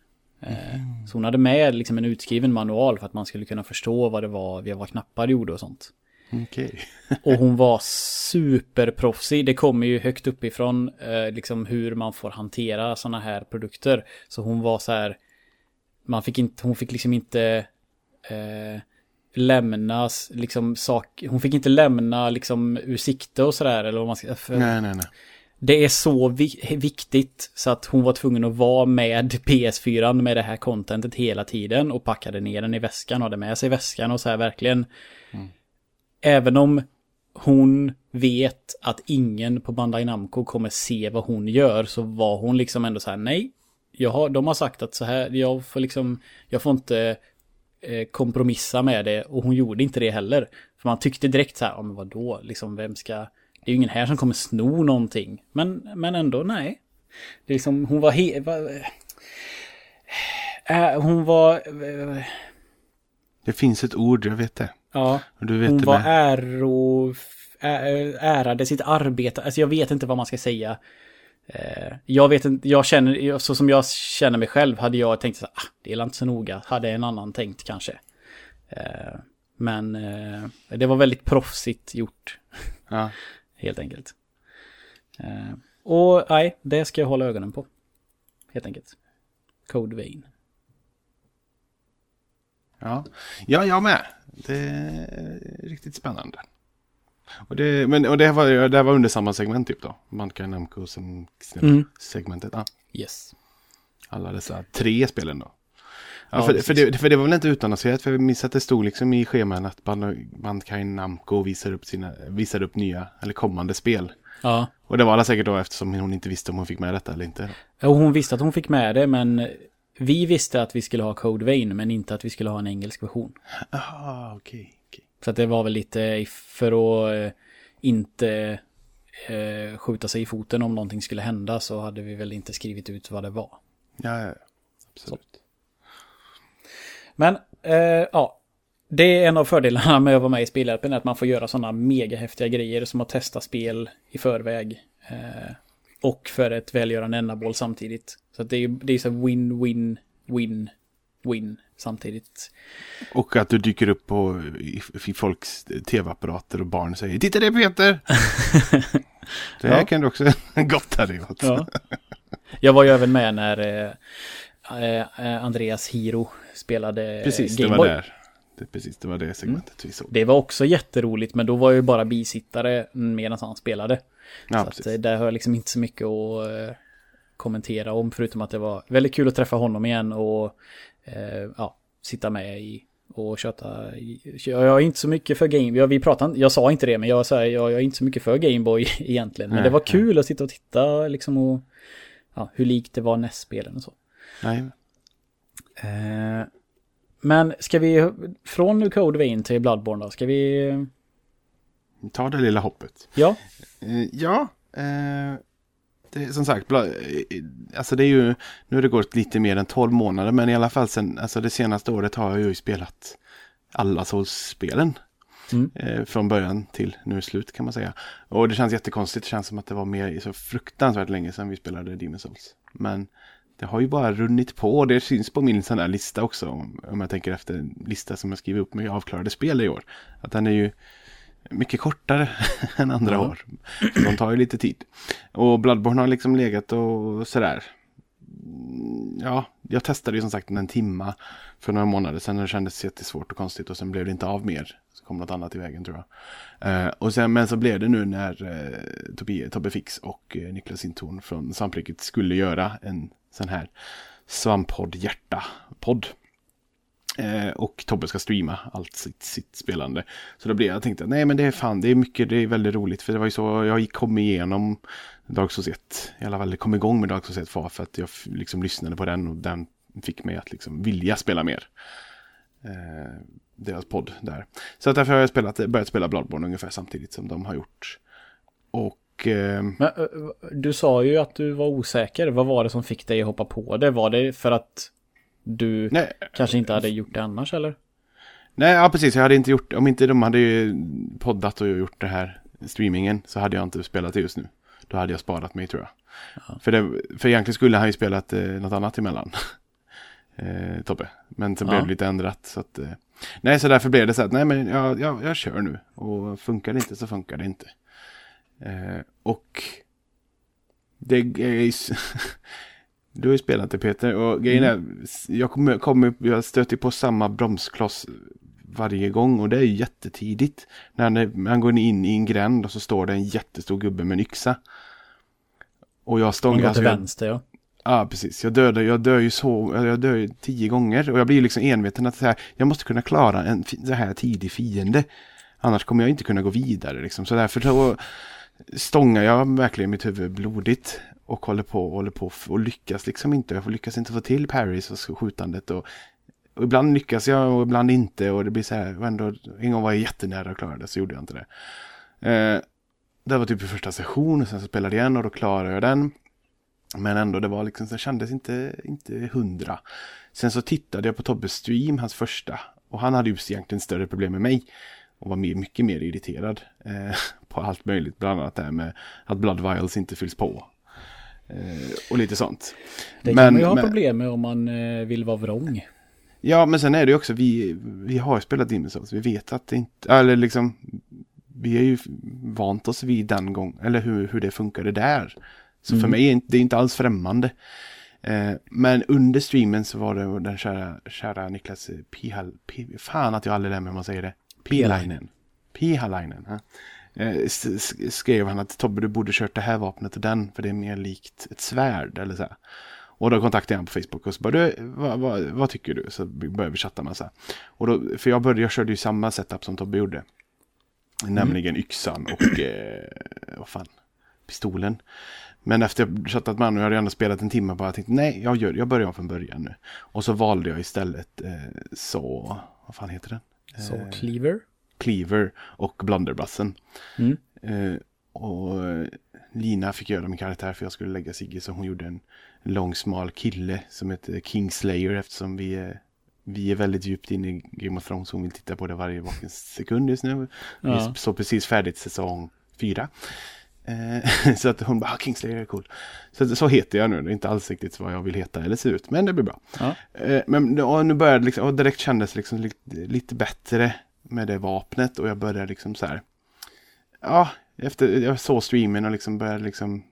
Eh, Så hon hade med liksom en utskriven manual för att man skulle kunna förstå vad det var, vad knappar gjorde och sånt. Okej. Och hon var superproffsig. Det kommer ju högt uppifrån eh, liksom hur man får hantera sådana här produkter. Så hon var så här. Man fick inte, hon fick liksom inte eh, lämnas liksom sak. Hon fick inte lämna liksom ur sikte och sådär. Eller vad man ska, för, Nej, nej, nej. Det är så vi viktigt så att hon var tvungen att vara med PS4 med det här contentet hela tiden och packade ner den i väskan och hade med sig väskan och så här verkligen. Även om hon vet att ingen på Bandai Namco kommer se vad hon gör så var hon liksom ändå så här nej. Jag har, de har sagt att så här, jag får liksom, jag får inte eh, kompromissa med det och hon gjorde inte det heller. För man tyckte direkt så här, ja men vadå, liksom vem ska, det är ju ingen här som kommer sno någonting. Men, men ändå nej. Det är liksom, hon var he, va, äh, hon var, äh, Det finns ett ord, jag vet det. ja, du vet hon det var med. äro, ä- ärade sitt arbete, alltså jag vet inte vad man ska säga. Jag vet inte, jag känner, så som jag känner mig själv hade jag tänkt så här, ah, det är inte så noga, hade en annan tänkt kanske. Men det var väldigt proffsigt gjort, Ja. Helt enkelt. Eh, Och nej, det ska jag hålla ögonen på. Helt enkelt. Code Vein. Ja. ja, jag med. Det är riktigt spännande. Och det, men, och det, var, det var under samma segment typ då. Manka Namco som Mm. segmentet. Ja. Yes. Alla dessa tre spelen då. Ja, för, för, det, för det var väl inte utannonserat, för jag minns att det stod liksom i scheman att Band- Bandai Namco visar upp, sina, visar upp nya eller kommande spel. Ja. Och det var alla säkert då eftersom hon inte visste om hon fick med detta eller inte. Och hon visste att hon fick med det, men vi visste att vi skulle ha Code Vein, men inte att vi skulle ha en engelsk version. Ah, okej. okej. Så att det var väl lite för att eh, inte eh, skjuta sig i foten om någonting skulle hända så hade vi väl inte skrivit ut vad det var. Ja, ja, ja. absolut. Men eh, ja, det är en av fördelarna med att vara med i spelhjälpen, att man får göra sådana mega häftiga grejer som att testa spel i förväg. Eh, och för ett välgörande ändamål samtidigt. Så det är ju det är så win, win, win, win samtidigt. Och att du dyker upp på, i, i folks tv-apparater och barn säger Titta det Peter! det här Ja. kan du också gotta dig åt. Ja. Jag var ju även med när eh, Andreas Hiro spelade Precis, det Game var där. Det, precis, det var det segmentet vi såg. Det var också jätteroligt, men då var jag ju bara bisittare medan han spelade. Ja, så att, precis. eh, där har jag liksom inte så mycket att eh, kommentera om, förutom att det var väldigt kul att träffa honom igen och eh, ja, sitta med i och köta. Jag är inte så mycket för Game jag, vi pratade, jag sa inte det, men jag, sa, jag, jag är inte så mycket för Gameboy egentligen. Men Nej, det var nej. kul att sitta och titta liksom och ja, hur likt det var NES-spelen och så. Nej. Eh, men ska vi, från nu Code Vein till Bloodborne då, ska vi, Ta det lilla hoppet. ja, Eh, ja, eh, det som sagt, bla, alltså det är ju, nu har det gått lite mer än 12 månader, men i alla fall sen, alltså det senaste året har jag ju spelat alla Souls-spelen. Mm. Eh, från början till nu slut kan man säga. Och det känns jättekonstigt, det känns som att det var mer så fruktansvärt länge sedan vi spelade Demon Souls. Men det har ju bara runnit på, det syns på min sån där lista också, om, jag tänker efter en lista som jag skriver upp med avklarade spel i år. Att den är ju mycket kortare än andra Ja. år. Så de tar ju lite tid. Och Bloodborne har liksom legat och sådär. Ja, jag testade ju som sagt en timma för några månader sedan och det kändes jättesvårt och konstigt och sen blev det inte av mer. Så kom något annat i vägen tror jag. Eh, och sen, men så blev det nu när eh, Tobbe, Tobbe Fix och eh, Niklas Sintorn från Svampriket skulle göra en sån här svamppodd hjärta-podd. Eh, och Tobbe ska streama allt sitt, sitt spelande. Så då blev jag tänkte nej men det är fan, det är mycket, det är väldigt roligt. För det var ju så, jag kom igenom Dark Souls 1. I alla fall kom igång med Dark Souls 1 för för att jag f- liksom lyssnade på den och den fick mig att liksom vilja spela mer. Eh, deras podd där. Så att därför har jag spelat, börjat spela Bloodborne ungefär samtidigt som de har gjort. Och eh, Men, eh, du sa ju att du var osäker. Vad var det som fick dig att hoppa på det? Var det för att du nej, kanske inte hade gjort det annars eller? Nej, ja precis. Jag hade inte gjort, om inte de hade ju poddat och gjort det här streamingen så hade jag inte spelat det just nu. Då hade jag sparat mig tror jag. För, det, för egentligen skulle han ju spelat eh, något annat emellan. eh, Tobbe. Men så Ja. blev det lite ändrat. Så att, eh, nej, så därför blev det så att nej, men jag, jag, jag kör nu. Och funkar det inte så funkar det inte. Eh, och det är Du har ju spelat det Peter och grejen är, jag, kommer, kommer, jag stöter på samma bromskloss varje gång och det är jättetidigt. När han- man går in i en gränd och så står det en jättestor gubbe med en yxa. Och jag stångar, går alltså till jag, vänster ja. Ja, precis. Jag dör, jag dör ju så, jag dör ju tio gånger. Och jag blir liksom enveten att så här, jag måste kunna klara en så här tidig fiende. Annars kommer jag inte kunna gå vidare liksom. Så därför då stångar jag verkligen mitt huvud blodigt. Och håller på och håller på och lyckas liksom inte. Jag lyckas inte få till Paris och skjutandet. Och, och ibland lyckas jag och ibland inte. Och det blir så här, och ändå, en gång var jag jättenära att klara det så gjorde jag inte det. Eh, det var typ i första session och sen så spelade jag igen och då klarade jag den. Men ändå, det var liksom, det kändes inte, inte hundra. Sen så tittade jag på Tobbes stream, hans första. Och han hade ju egentligen större problem med mig. Och var mer, mycket mer irriterad eh, på allt möjligt. Bland annat det här med att Blood Vials inte fylls på. Eh, och lite sånt. Det kan Men- man ju ha men- problem med om man eh, vill vara vrång. Ja, men sen är det ju också, vi, vi har spelat Demon's. Vi vet att det inte, eller liksom, vi har ju vant oss vid den gången, eller hur, hur det funkade där. Så för Mm. mig är det är inte alls främmande. Eh, men under streamen så var det den kära, kära Niklas Pihal, P, fan att jag aldrig lär mig hur man säger det. Pihlainen. Pihlainen. Eh, skrev han att Tobbe du borde kört det här vapnet och den för det är mer likt ett svärd eller så här. Och då kontaktade jag honom på Facebook och så bara, du, vad, vad, vad tycker du? Så började vi chatta med så här. Och då, för jag, började, jag körde ju samma setup som Tobbe gjorde. Nämligen yxan och, eh, vad fan, pistolen. Men efter jag chattat med honom, jag hade ändå spelat en timme bara, jag tänkte nej, jag, gör, jag börjar om från början nu. Och så valde jag istället eh, så, vad fan heter den? Så Eh, Cleaver. Cleaver och Blunderbussen. Mm. Eh, och Lina fick göra min karaktär för jag skulle lägga Sigge så hon gjorde en lång smal kille som heter Kingslayer eftersom vi är, vi är väldigt djupt inne i Game of Thrones hon vill titta på det varje vaken sekund just nu. Ja. Vi såg precis färdigt säsong fyra. Eh, så att hon bara, ah, Kingslayer är cool. Så, så heter jag nu, det är inte alls riktigt vad jag vill heta eller se ut, men det blir bra. Ja. Eh, men och nu började liksom, och direkt kändes liksom lite, lite bättre med det vapnet och jag började liksom så här. Ja, efter jag såg streamen och liksom började liksom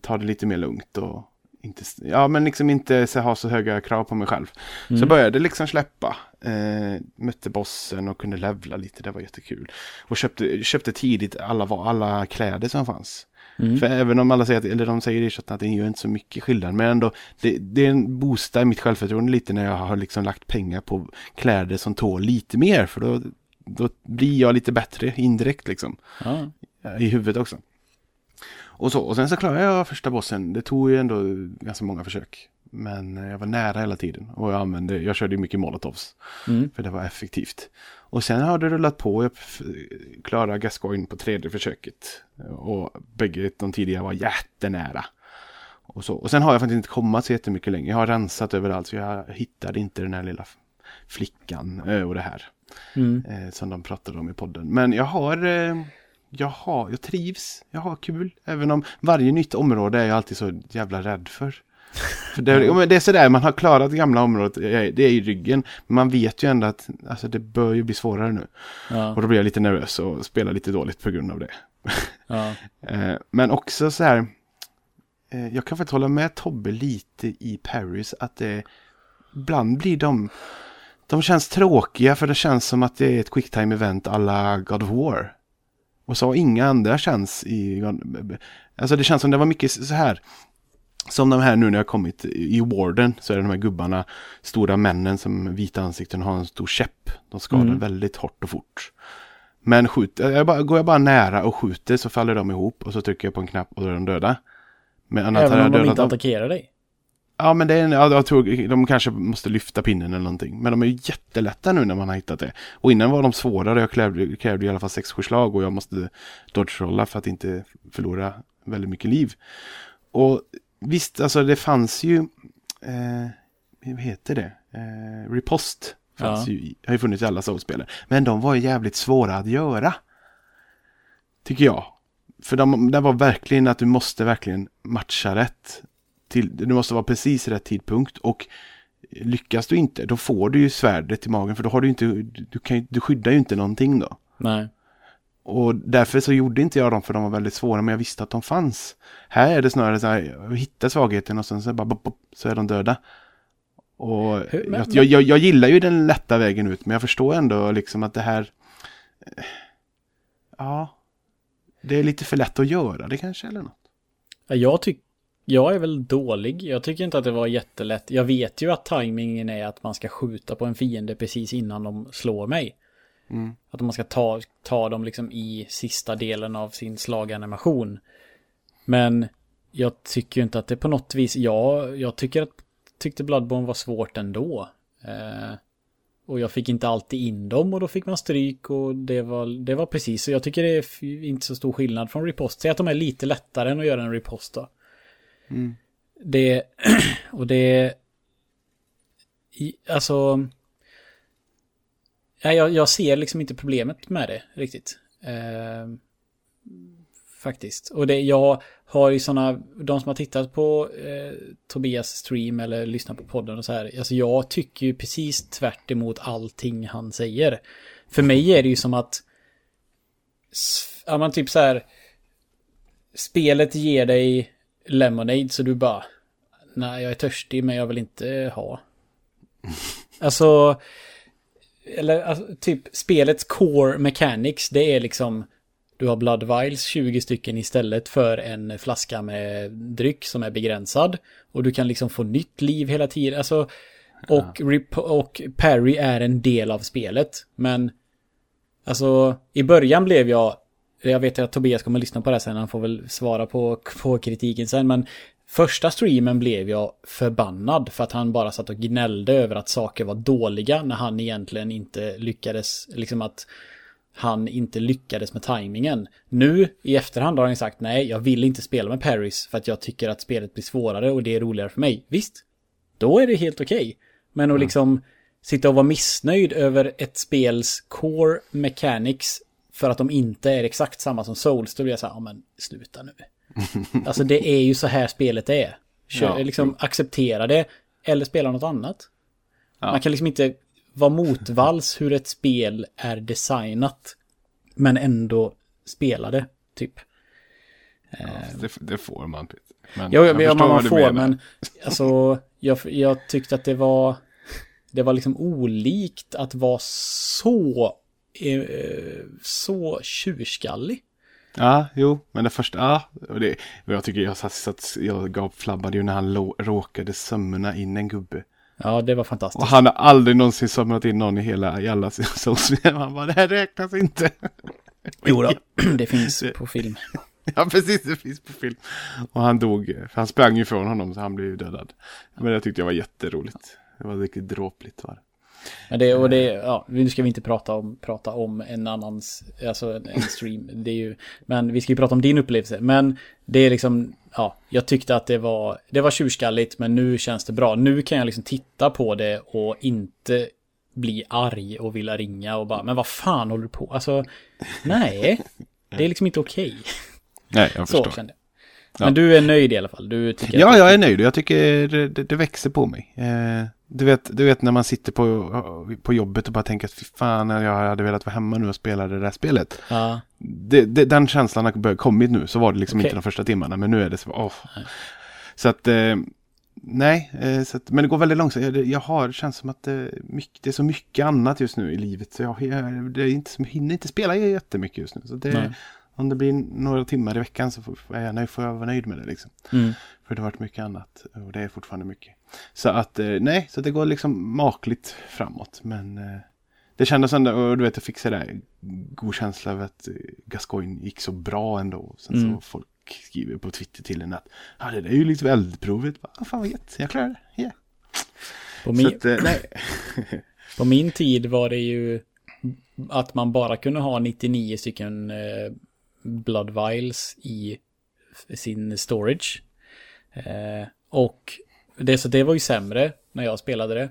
ta det lite mer lugnt och inte, ja men liksom inte så, ha så höga krav på mig själv. Så Mm. började liksom släppa. Eh, mötte bossen och kunde levla lite, det var jättekul. Och köpte, köpte tidigt alla, alla kläder som fanns. Mm. För även om alla säger, att, eller de säger i chatten att det gör inte så mycket skillnad, men ändå, det, det är en boostar mitt självförtroende lite när jag har liksom lagt pengar på kläder som tål lite mer, för då, då blir jag lite bättre indirekt liksom, Ja. i huvudet också. Och så, och sen så klarade jag första bossen, det tog ju ändå ganska många försök. Men jag var nära hela tiden och jag använde, jag körde mycket molotovs. Mm. För det var effektivt. Och sen har det rullat på. Jag klarade Gascoigne på tredje försöket. Och bägge de tidigare var jättenära. Och, så. och sen har jag faktiskt inte kommit så jättemycket längre. Jag har rensat överallt så jag hittade inte den här lilla flickan och det här. Mm. Eh, som de pratade om i podden. Men jag har, eh, jag har, jag trivs, jag har kul. Även om varje nytt område är jag alltid så jävla rädd för. Det, det är sådär, man har klarat gamla området, det är i ryggen. Men man vet ju ändå att alltså, det bör ju bli svårare nu. Ja. Och då blir jag lite nervös och spelar lite dåligt på grund av det. Ja. Eh, men också så här, eh, jag kan faktiskt hålla med Tobbe lite i Paris att det ibland blir de, de känns tråkiga för det känns som att det är ett quicktime event alla God of War. Och så inga andra känns i, alltså det känns som det var mycket så här, som de här nu när jag kommit i Warden så är det de här gubbarna, stora männen som vita ansikten har en stor käpp. De skadar Mm. väldigt hårt och fort. Men skjuter, jag bara, går jag bara nära och skjuter så faller de ihop och så trycker jag på en knapp och då är de döda. Men annars Även om de inte dem. attackerar dig. Ja men det är, ja, jag tror de kanske måste lyfta pinnen eller någonting. Men de är ju jättelätta nu när man har hittat det. Och innan var de svårare, jag krävde, krävde i alla fall 6-7 slag och jag måste dodge-rolla för att inte förlora väldigt mycket liv. Och visst, alltså det fanns ju, eh, vad heter det? Eh, Ripost fanns Ja. ju, har ju funnits i alla soulspelare. Men de var ju jävligt svåra att göra. Tycker jag. För de, det var verkligen att du måste verkligen matcha rätt. Till, det måste vara precis rätt tidpunkt och lyckas du inte då får du ju svärdet i magen för då har du inte, du, kan, du skyddar ju inte någonting då. Nej. Och därför så gjorde inte jag dem för de var väldigt svåra men jag visste att de fanns. Här är det snarare så här, jag hittar svagheten och sen så, bara, bop, bop, så är de döda. Och Hur- men- jag, jag, jag gillar ju den lätta vägen ut men jag förstår ändå liksom att det här eh, Ja Det är lite för lätt att göra det kanske eller något. Ja, Jag tycker jag är väl dålig. Jag tycker inte att det var jättelätt. Jag vet ju att tajmingen är att man ska skjuta på en fiende precis innan de slår mig. Mm. Att man ska ta, ta dem liksom i sista delen av sin slaganimation. Men jag tycker ju inte att det på något vis, jag, jag tycker att, tyckte Bloodborne var svårt ändå. Eh, och jag fick inte alltid in dem och då fick man stryk och det var, det var precis. Så jag tycker det är inte så stor skillnad från ripost. Säg att de är lite lättare än att göra en ripost då. Mm. Det, och det, alltså, ja, jag, jag ser liksom inte problemet med det riktigt. Eh, faktiskt. Och det, jag har ju sådana, de som har tittat på eh, Tobias stream eller lyssnat på podden och så här, alltså jag tycker ju precis tvärt emot allting han säger. För mig är det ju som att, ja man typ så här, spelet ger dig Lemonade så du bara, nej jag är törstig men jag vill inte ha. Alltså, eller alltså, typ spelets core mechanics, det är liksom du har blood vials 20 stycken istället för en flaska med dryck som är begränsad. Och du kan liksom få nytt liv hela tiden. Alltså, och, rep- och parry är en del av spelet. Men alltså i början blev jag, jag vet att Tobias kommer lyssna på det här sen, han får väl svara på, på kritiken sen. Men första streamen blev jag förbannad för att han bara satt och gnällde över att saker var dåliga när han egentligen inte lyckades, liksom att han inte lyckades med tajmingen. Nu i efterhand har han sagt nej, jag vill inte spela med Paris för att jag tycker att spelet blir svårare och det är roligare för mig. Visst, då är det helt okej. Men att liksom sitta och vara missnöjd över ett spels core mechanics för att de inte är exakt samma som Souls, då blir jag så här, ja men sluta nu. alltså det är ju så här spelet är. Kör, Ja. liksom acceptera det eller spela något annat. Ja. Man kan liksom inte vara motvalls hur ett spel är designat. Men ändå spela det, typ. Det, det får man. Men Jo, jag ja, förstår man du får, men alltså, jag, jag tyckte att det var, det var liksom olikt att vara så, eh, så tjurskallig. Ja, jo, men det första, ja. Och, det, och jag tycker jag satt, jag gav flabbade ju när han lo, råkade sömna in en gubbe. Ja, det var fantastiskt. Och han har aldrig någonsin sömnat in någon i hela, i alla soulspel. Han bara, det här räknas inte. Jo då, det finns på film. Ja, precis. Det finns på film. Och han dog. För han sprang ifrån honom så han blev ju dödad. Men det tyckte jag var jätteroligt. Det var riktigt dråpligt var det. Men det, och det, ja, nu ska vi inte prata om, prata om en annans, alltså en, en stream. Det är ju, men vi ska ju prata om din upplevelse. Men det är liksom, ja, jag tyckte att det var, det var tjurskalligt men nu känns det bra. Nu kan jag liksom titta på det och inte bli arg och vilja ringa och bara, men vad fan håller du på? Alltså, nej, det är liksom inte okej. Nej, jag förstår. Så kände jag. Men du är nöjd i alla fall? Du tycker Ja, jag är nöjd och jag tycker det, det, det växer på mig. Eh, du, vet, du vet när man sitter på, på jobbet och bara tänker att fy fan, jag hade velat vara hemma nu och spela det där spelet. Ja, Det, det, den känslan har kommit nu, så var det liksom Okej. inte de första timmarna, men nu är det så, åh. Så att, eh, nej, eh, så att, men det går väldigt långsamt. Jag, jag har, det känns som att det, mycket, det är så mycket annat just nu i livet, så jag, jag, det är inte, jag hinner inte spela jättemycket just nu. Så det, Nej. Om det blir några timmar i veckan så får, jag, nöjd- får jag vara nöjd med det liksom. mm. För det har varit mycket annat och det är fortfarande mycket. Så att eh, nej, så det går liksom makligt framåt. Men eh, det kändes ändå, och du vet jag fick sådär god känsla av att eh, Gascoigne gick så bra ändå. Sen Mm. så folk skriver på Twitter till en att ja det där är ju lite eldprovet. Bara, "Ah, fan vad gött, jag klarar det. Yeah. På, min, att, nej. på min tid var det ju att man bara kunde ha 99 stycken eh, blood vials i sin storage. Eh, och det, så det var ju sämre när jag spelade det.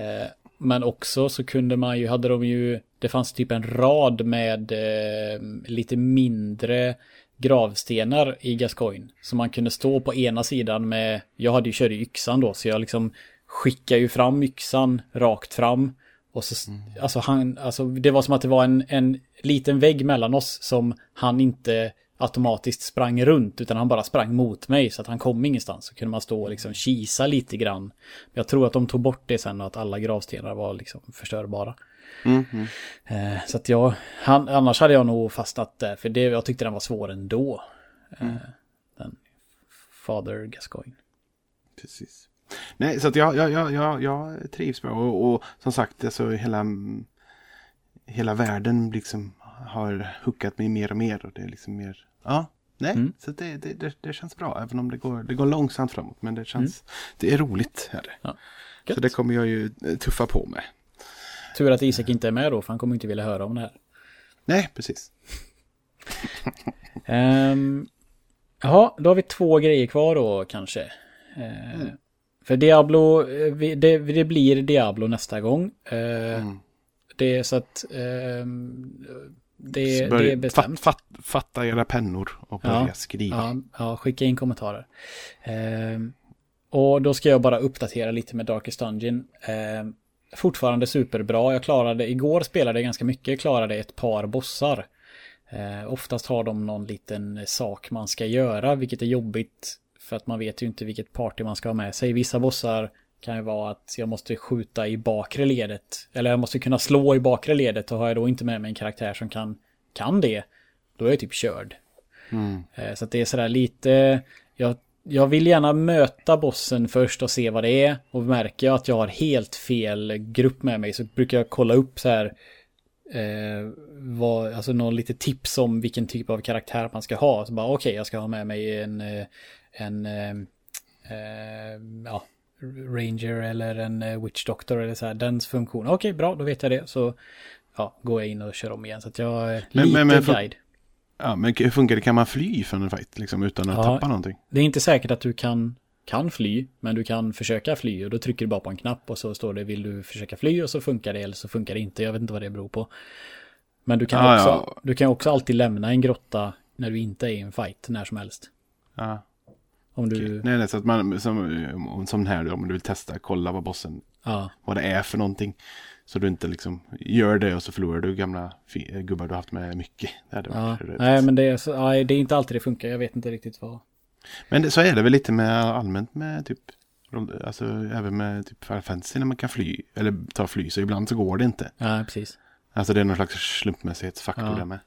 Eh, men också så kunde man ju, hade de ju, det fanns typ en rad med eh, lite mindre gravstenar i Gascoigne. Så man kunde stå på ena sidan med, jag hade ju körde i yxan då, så jag liksom skickade ju fram yxan rakt fram. Och så, alltså han, alltså det var som att det var en, en liten vägg mellan oss som han inte automatiskt sprang runt utan han bara sprang mot mig så att han kom ingenstans. Så kunde man stå och liksom kisa lite grann. Men jag tror att de tog bort det sen och att alla gravstenar var liksom förstörbara. Mm, mm. Så att jag, han, annars hade jag nog fastnat där för det, jag tyckte den var svår ändå. Eh, den Father Gascoigne. Precis. Nej, så att jag, jag, jag, jag, jag trivs bra. Och, och som sagt, alltså, hela, hela världen liksom har hookat mig mer och mer. Och det är liksom mer, ja, nej, Mm. så det, det, det, det känns bra. Även om det går, det går långsamt framåt. Men det känns, det är roligt. Är det. Ja. Så det kommer jag ju eh, tuffa på med. Tur att Isak inte är med då för han kommer inte vilja höra om det här. Nej, precis. Um, jaha, då har vi två grejer kvar då kanske. Eh, För Diablo, eh, det, det blir Diablo nästa gång. Eh, Mm. Det är så att ehm, det, Så det är bestämt. Fatt, fatt, fatta era pennor och börja Ja, skriva. Ja, ja, skicka in kommentarer. Ehm, och då ska jag bara uppdatera lite med Darkest Dungeon. Ehm, fortfarande superbra. Jag klarade, igår spelade jag ganska mycket, jag klarade ett par bossar. Eh, oftast har de någon liten sak man ska göra, vilket är jobbigt. För att man vet ju inte vilket party man ska ha med sig. Vissa bossar kan ju vara att jag måste skjuta i bakre ledet. Eller jag måste kunna slå i bakre ledet och har jag då inte med mig en karaktär som kan, kan det, då är jag typ körd. Mm. Eh, Så att det är sådär lite, jag, jag vill gärna möta bossen först och se vad det är. Och märker jag att jag har helt fel grupp med mig så brukar jag kolla upp så här, eh, vad, alltså någon lite tips om vilken typ av karaktär man ska ha. Så bara okej, jag ska ha med mig en, eh, en, eh, eh, ja, Ranger eller en eh, Witch Doctor eller så här, dens funktion. Okej, bra, då vet jag det. Så ja, går jag in och kör om igen. Så att jag är Men- lite men- men guide. Ja, men hur funkar det? Kan man fly från en fight liksom, utan att Ja. tappa någonting? Det är inte säkert att du kan, kan fly, men du kan försöka fly och då trycker du bara på en knapp och så står det vill du försöka fly och så funkar det eller så funkar det inte. Jag vet inte vad det beror på. Men du kan, Ah, också, ja. du kan också alltid lämna en grotta när du inte är i en fight när som helst. Ja. Om du, Nej, nej, så att man, som, som här om du vill testa, kolla vad bossen, ja, vad det är för någonting. Så du inte liksom gör det och så förlorar du gamla gubbar du haft med mycket. Det ja. Nej, men det är, så, nej, det är inte alltid det funkar. Jag vet inte riktigt vad. Men det, så är det väl lite med allmänt med typ, alltså även med typ Fantasy när man kan fly, eller ta fly, så ibland så går det inte. Ja, precis. Alltså det är någon slags slumpmässighetsfaktor Ja. där med.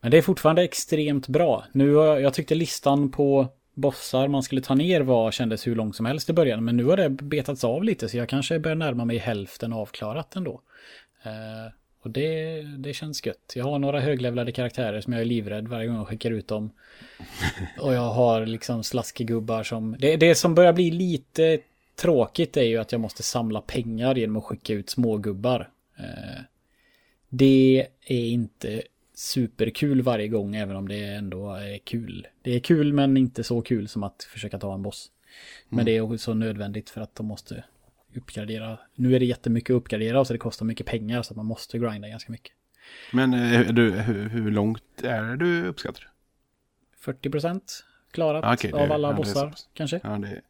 Men det är fortfarande extremt bra. Nu jag, jag tyckte listan på bossar man skulle ta ner var, kändes hur lång som helst i början. Men nu har det betats av lite så jag kanske börjar närma mig hälften avklarat ändå. Eh, Och det, det känns gött. Jag har några höglevlade karaktärer som jag är livrädd varje gång jag skickar ut dem. Och jag har liksom slaskigubbar som... Det, det som börjar bli lite tråkigt är ju att jag måste samla pengar genom att skicka ut smågubbar. Eh, det är inte superkul varje gång även om det ändå är kul. Det är kul men inte så kul som att försöka ta en boss. Men det är också nödvändigt för att de måste uppgradera. Nu är det jättemycket att uppgradera så det kostar mycket pengar så man måste grinda ganska mycket. Men eh, du, hur, hur långt är du uppskattar du? 40% klarat Ah, okej, det- av alla ja, det bossar pass. kanske. Ja, det,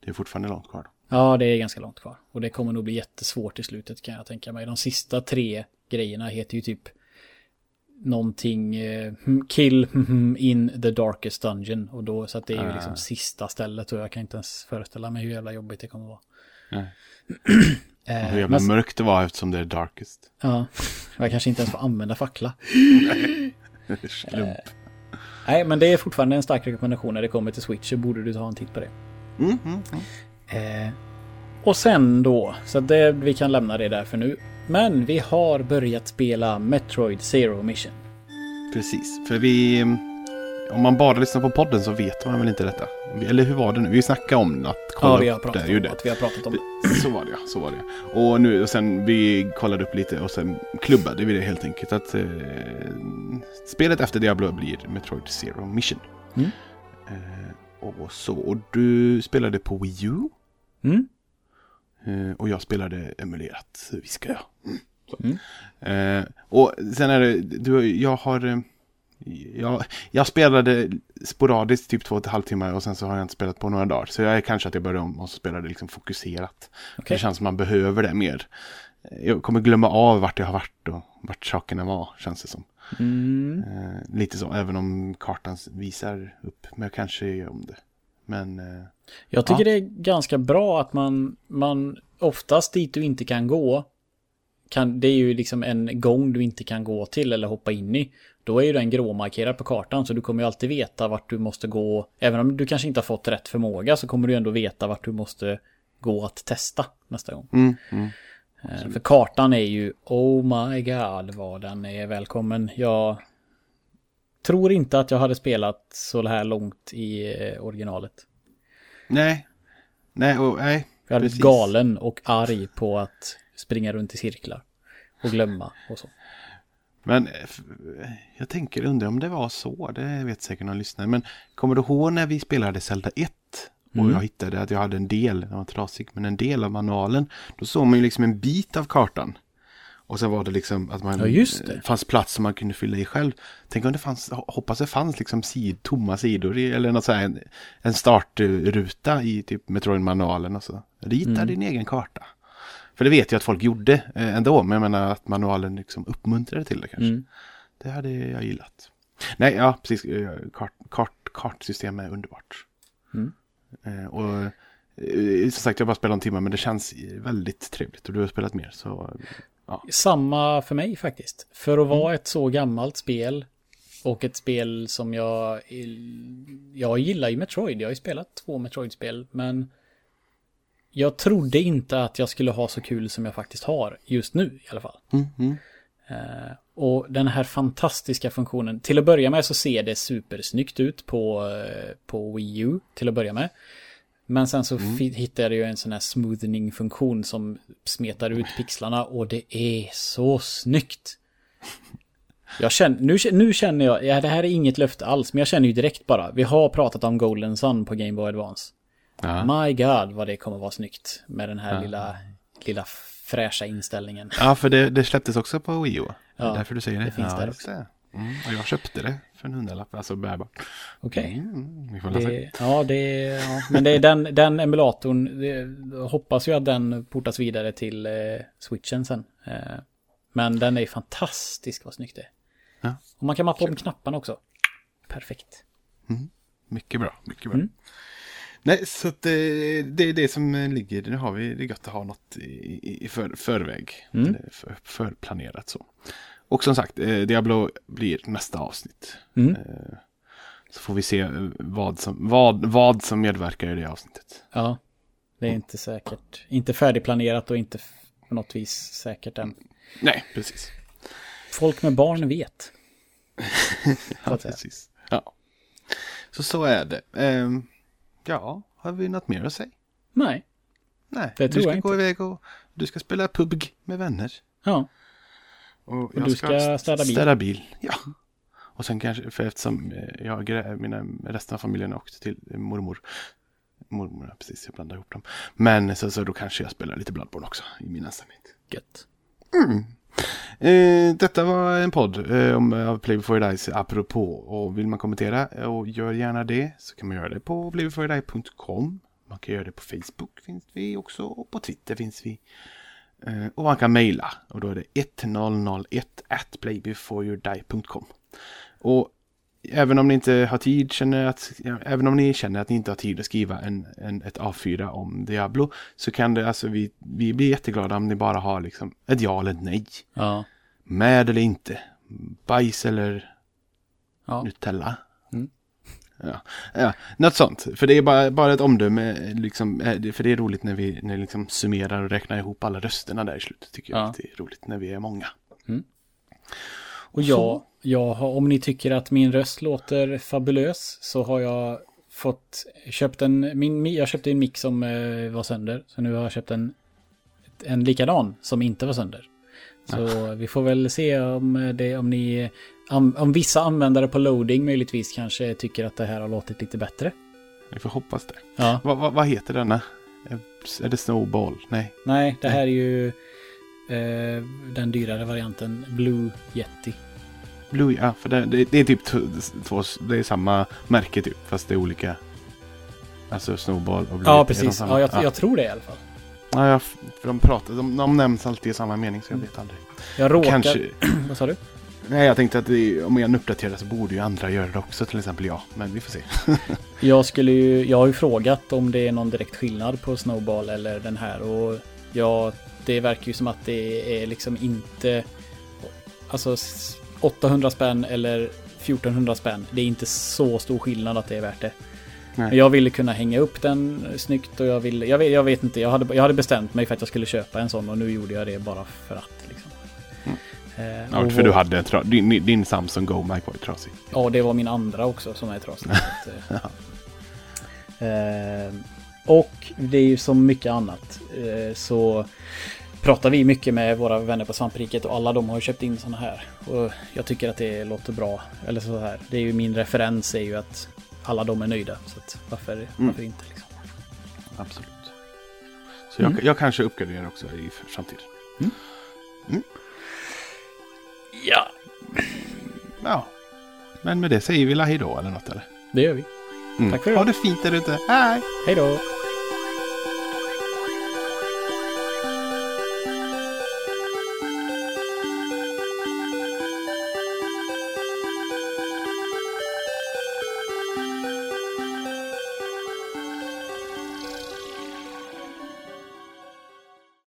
det är fortfarande långt kvar. Då. Ja, det är ganska långt kvar. Och det kommer nog bli jättesvårt i slutet kan jag tänka mig. De sista tre grejerna heter ju typ någonting eh, kill in the darkest dungeon. Och då, så att det är ju Ah. liksom sista stället och jag kan inte ens föreställa mig hur jävla jobbigt det kommer vara. Nej. Eh, Hur jävla men- mörkt det var eftersom det är darkest. Ja, jag kanske inte ens får använda fackla. Slump. Nej, men det är fortfarande en stark rekommendation när det kommer till Switch så borde du ta en titt på det. Mm, mm, mm. Eh, och sen då, så att det, vi kan lämna det där för nu. Men vi har börjat spela Metroid Zero Mission. Precis, för vi... Om man bara lyssnar på podden så vet man väl inte detta. Eller hur var det nu? Vi snackade om att kolla Ja, vi har upp pratat det. om Gjorde. att vi har pratat om det. Så var det ja, så var det. Och nu, och sen vi kollade upp lite och sen klubbade vi det helt enkelt. Att eh, spelet efter Diablo blir Metroid Zero Mission. Mm. Eh, och så, och du spelade på Wii U. Mm? Eh, och jag spelade emulerat, viskar jag. Mm. Mm. Eh, och sen är det, du, jag har... eh, Jag, jag spelade sporadiskt typ två och en halv timme och sen så har jag inte spelat på några dagar. Så jag är kanske att jag börjar om och så spelar det liksom fokuserat. Okej. Det känns som man behöver det mer. Jag kommer glömma av vart jag har varit och vart sakerna var, känns det som. Mm. Eh, lite så, även om kartan visar upp. Men jag kanske gör om det. Men... Eh, Jag tycker Ja. det är ganska bra att man, man oftast dit du inte kan gå, kan, det är ju liksom en gång du inte kan gå till eller hoppa in i. Då är ju den gråmarkerad på kartan så du kommer ju alltid veta vart du måste gå. Även om du kanske inte har fått rätt förmåga så kommer du ändå veta vart du måste gå att testa nästa gång. mm, mm. Eh, För kartan är ju, oh my god vad den är välkommen. Jag tror inte att jag hade spelat så här långt i eh, originalet. Nej. Nej, och, nej. Jag hade blivit galen och arg på att springa runt i cirklar. Och glömma och så. Men eh, f- jag tänker, undrar om det var så. Det vet säkert någon lyssnare. Men kommer du ihåg när vi spelade Zelda 1? Och Mm. jag hittade att jag hade en del, den var trasig, men en del av manualen. Då såg man ju liksom en bit av kartan. Och sen var det liksom att man Ja, just det. fanns plats som man kunde fylla i själv. Tänk om det fanns, hoppas det fanns liksom sid, tomma sidor i, eller något så här, en, en startruta i typ Metroid-manualen och så. Rita Mm. din egen karta. För det vet jag att folk gjorde eh, ändå, men jag menar att manualen liksom uppmuntrade till det kanske. Mm. Det hade jag gillat. Nej, ja, precis. eh, Kart, kart, kartsystem är underbart. Mm. Eh, och som sagt, jag har bara spelat en timme, men det känns väldigt trevligt. Och du har spelat mer, så ja. Samma för mig faktiskt. För att vara ett så gammalt spel och ett spel som jag... Jag gillar ju Metroid. Jag har ju spelat två Metroid-spel, men jag trodde inte att jag skulle ha så kul som jag faktiskt har just nu i alla fall. Mm, mm. Eh, och den här fantastiska funktionen, till att börja med så ser det supersnyggt ut på, eh, på Wii U till att börja med. Men sen så fi- hittade jag en sån här smoothing-funktion som smetar ut pixlarna och det är så snyggt. Jag känner, nu, nu känner jag, ja det här är inget löfte alls, men jag känner ju direkt bara, vi har pratat om Golden Sun på Game Boy Advance. Ja. My God vad det kommer vara snyggt med den här lilla, lilla fräscha inställningen. ja, för det, det släpptes också på Wii U. Ja, därför du säger det. det finns ja, där också. Mm, och jag köpte det för en hundralapp, alltså bärbart. Okej. Mm, läsa. Det, ja, det, ja, men det är den, den emulatorn, det, hoppas ju att den portas vidare till eh, switchen sen. Eh, men den är fantastisk vad snyggt det är. Ja. Och man kan mappa om knapparna också. Perfekt. Mycket bra, mycket bra. Mm. Nej, så det, det är det som ligger. Nu har vi det är gött att ha något i, i för, förväg. Mm. För, förplanerat så. Och som sagt, eh, Diablo blir nästa avsnitt. Mm. Eh, Så får vi se eh, vad som, vad, vad som medverkar i det avsnittet. Ja, det är inte säkert. Inte färdigplanerat och inte på något vis säkert än. Nej, precis. folk med barn vet. Ja, precis. Ja. Så så är det. Ehm, ja, har vi något mer att säga? Nej. Nej, Det du tror ska jag gå inte. iväg och du ska spela PUBG med vänner. Ja. Och, du ska städa bil. Städa bil, ja. Och sen kanske, för eftersom eh, jag, mina, resten av familjen har åkt till mormor. Mormor, precis, jag blandar ihop dem. Men så, så då kanske jag spelar lite Bloodborne också i min ensamhet. Gött. Eh, detta var en podd eh, om uh, Play Before Dies apropå. Och vill man kommentera eh, och gör gärna det så kan man göra det på playbeforeyoudie.com. Man kan göra det på Facebook finns vi också och på Twitter finns vi. Eh, och man kan mejla och då är det 1001 at playbeforeyoudie.com. Och även om ni inte har tid, känner att, även om ni känner att ni inte har tid att skriva en, en, ett A4 om Diablo så kan det, alltså vi, vi blir jätteglada om ni bara har liksom ett ja eller ett nej. Ja. Med eller inte. Bajs eller Ja. Nutella. Mm. Ja. ja, något sånt. För det är bara, bara ett omdöme, liksom, eh, för det är roligt när vi när vi liksom summerar och räknar ihop alla rösterna där i slutet. Tycker jag Ja. att det är roligt när vi är många. Och jag, jag har, om ni tycker att min röst låter fabulös så har jag fått köpt en, min, mi- jag köpte en mick som eh, var sönder. Så nu har jag köpt en, en likadan som inte var sönder. Så vi får väl se om, det, om ni, om, om vissa användare på loading möjligtvis kanske tycker att det här har låtit lite bättre. Vi får hoppas det. Ja, Vad vad- vad heter denna? Är det Snowball? Nej. nej, det här är ju eh, den dyrare varianten Blue Yeti. Blue, ja, för det, det, det är typ två, det är samma märke typ, fast det är olika. Alltså Snowball och Blue. Ja, Yeti precis. Ja, jag, jag tror det i alla fall. Ja, jag, för de pratar, de, de nämns alltid i samma mening så jag vet aldrig. Jag råkar... Kanske, Vad sa du? Nej jag tänkte att det, om jag uppdaterar så borde ju andra göra det också, till exempel jag. Men vi får se. Jag skulle ju, jag har ju frågat om det är någon direkt skillnad på Snowball eller den här och ja, det verkar ju som att det är liksom inte, alltså s- 800 spänn eller 1400 spänn. Det är inte så stor skillnad att det är värt det. Nej. Jag ville kunna hänga upp den snyggt och jag ville, jag vet, jag vet inte, jag hade, jag hade bestämt mig för att jag skulle köpa en sån och nu gjorde jag det bara för att. Eh, Ja, för du hade din, din Samsung Go Mic var ju trasig. Ja, det var min andra också som är trasig. att, eh, eh, och det är ju som mycket annat. Eh, så pratar vi mycket med våra vänner på Svampriket och alla de har köpt in såna här. Och jag tycker att det låter bra. Eller så här. Det är ju min referens är ju att alla de är nöjda. Så att varför, varför inte liksom. Absolut. Så jag, Mm. jag kanske uppgraderar också i framtiden. Ja, Ja. Men med det säger vi la hej då eller något eller? det gör vi. Mm. Tack för Ha idag. det fint där ute. Hej! Hej då!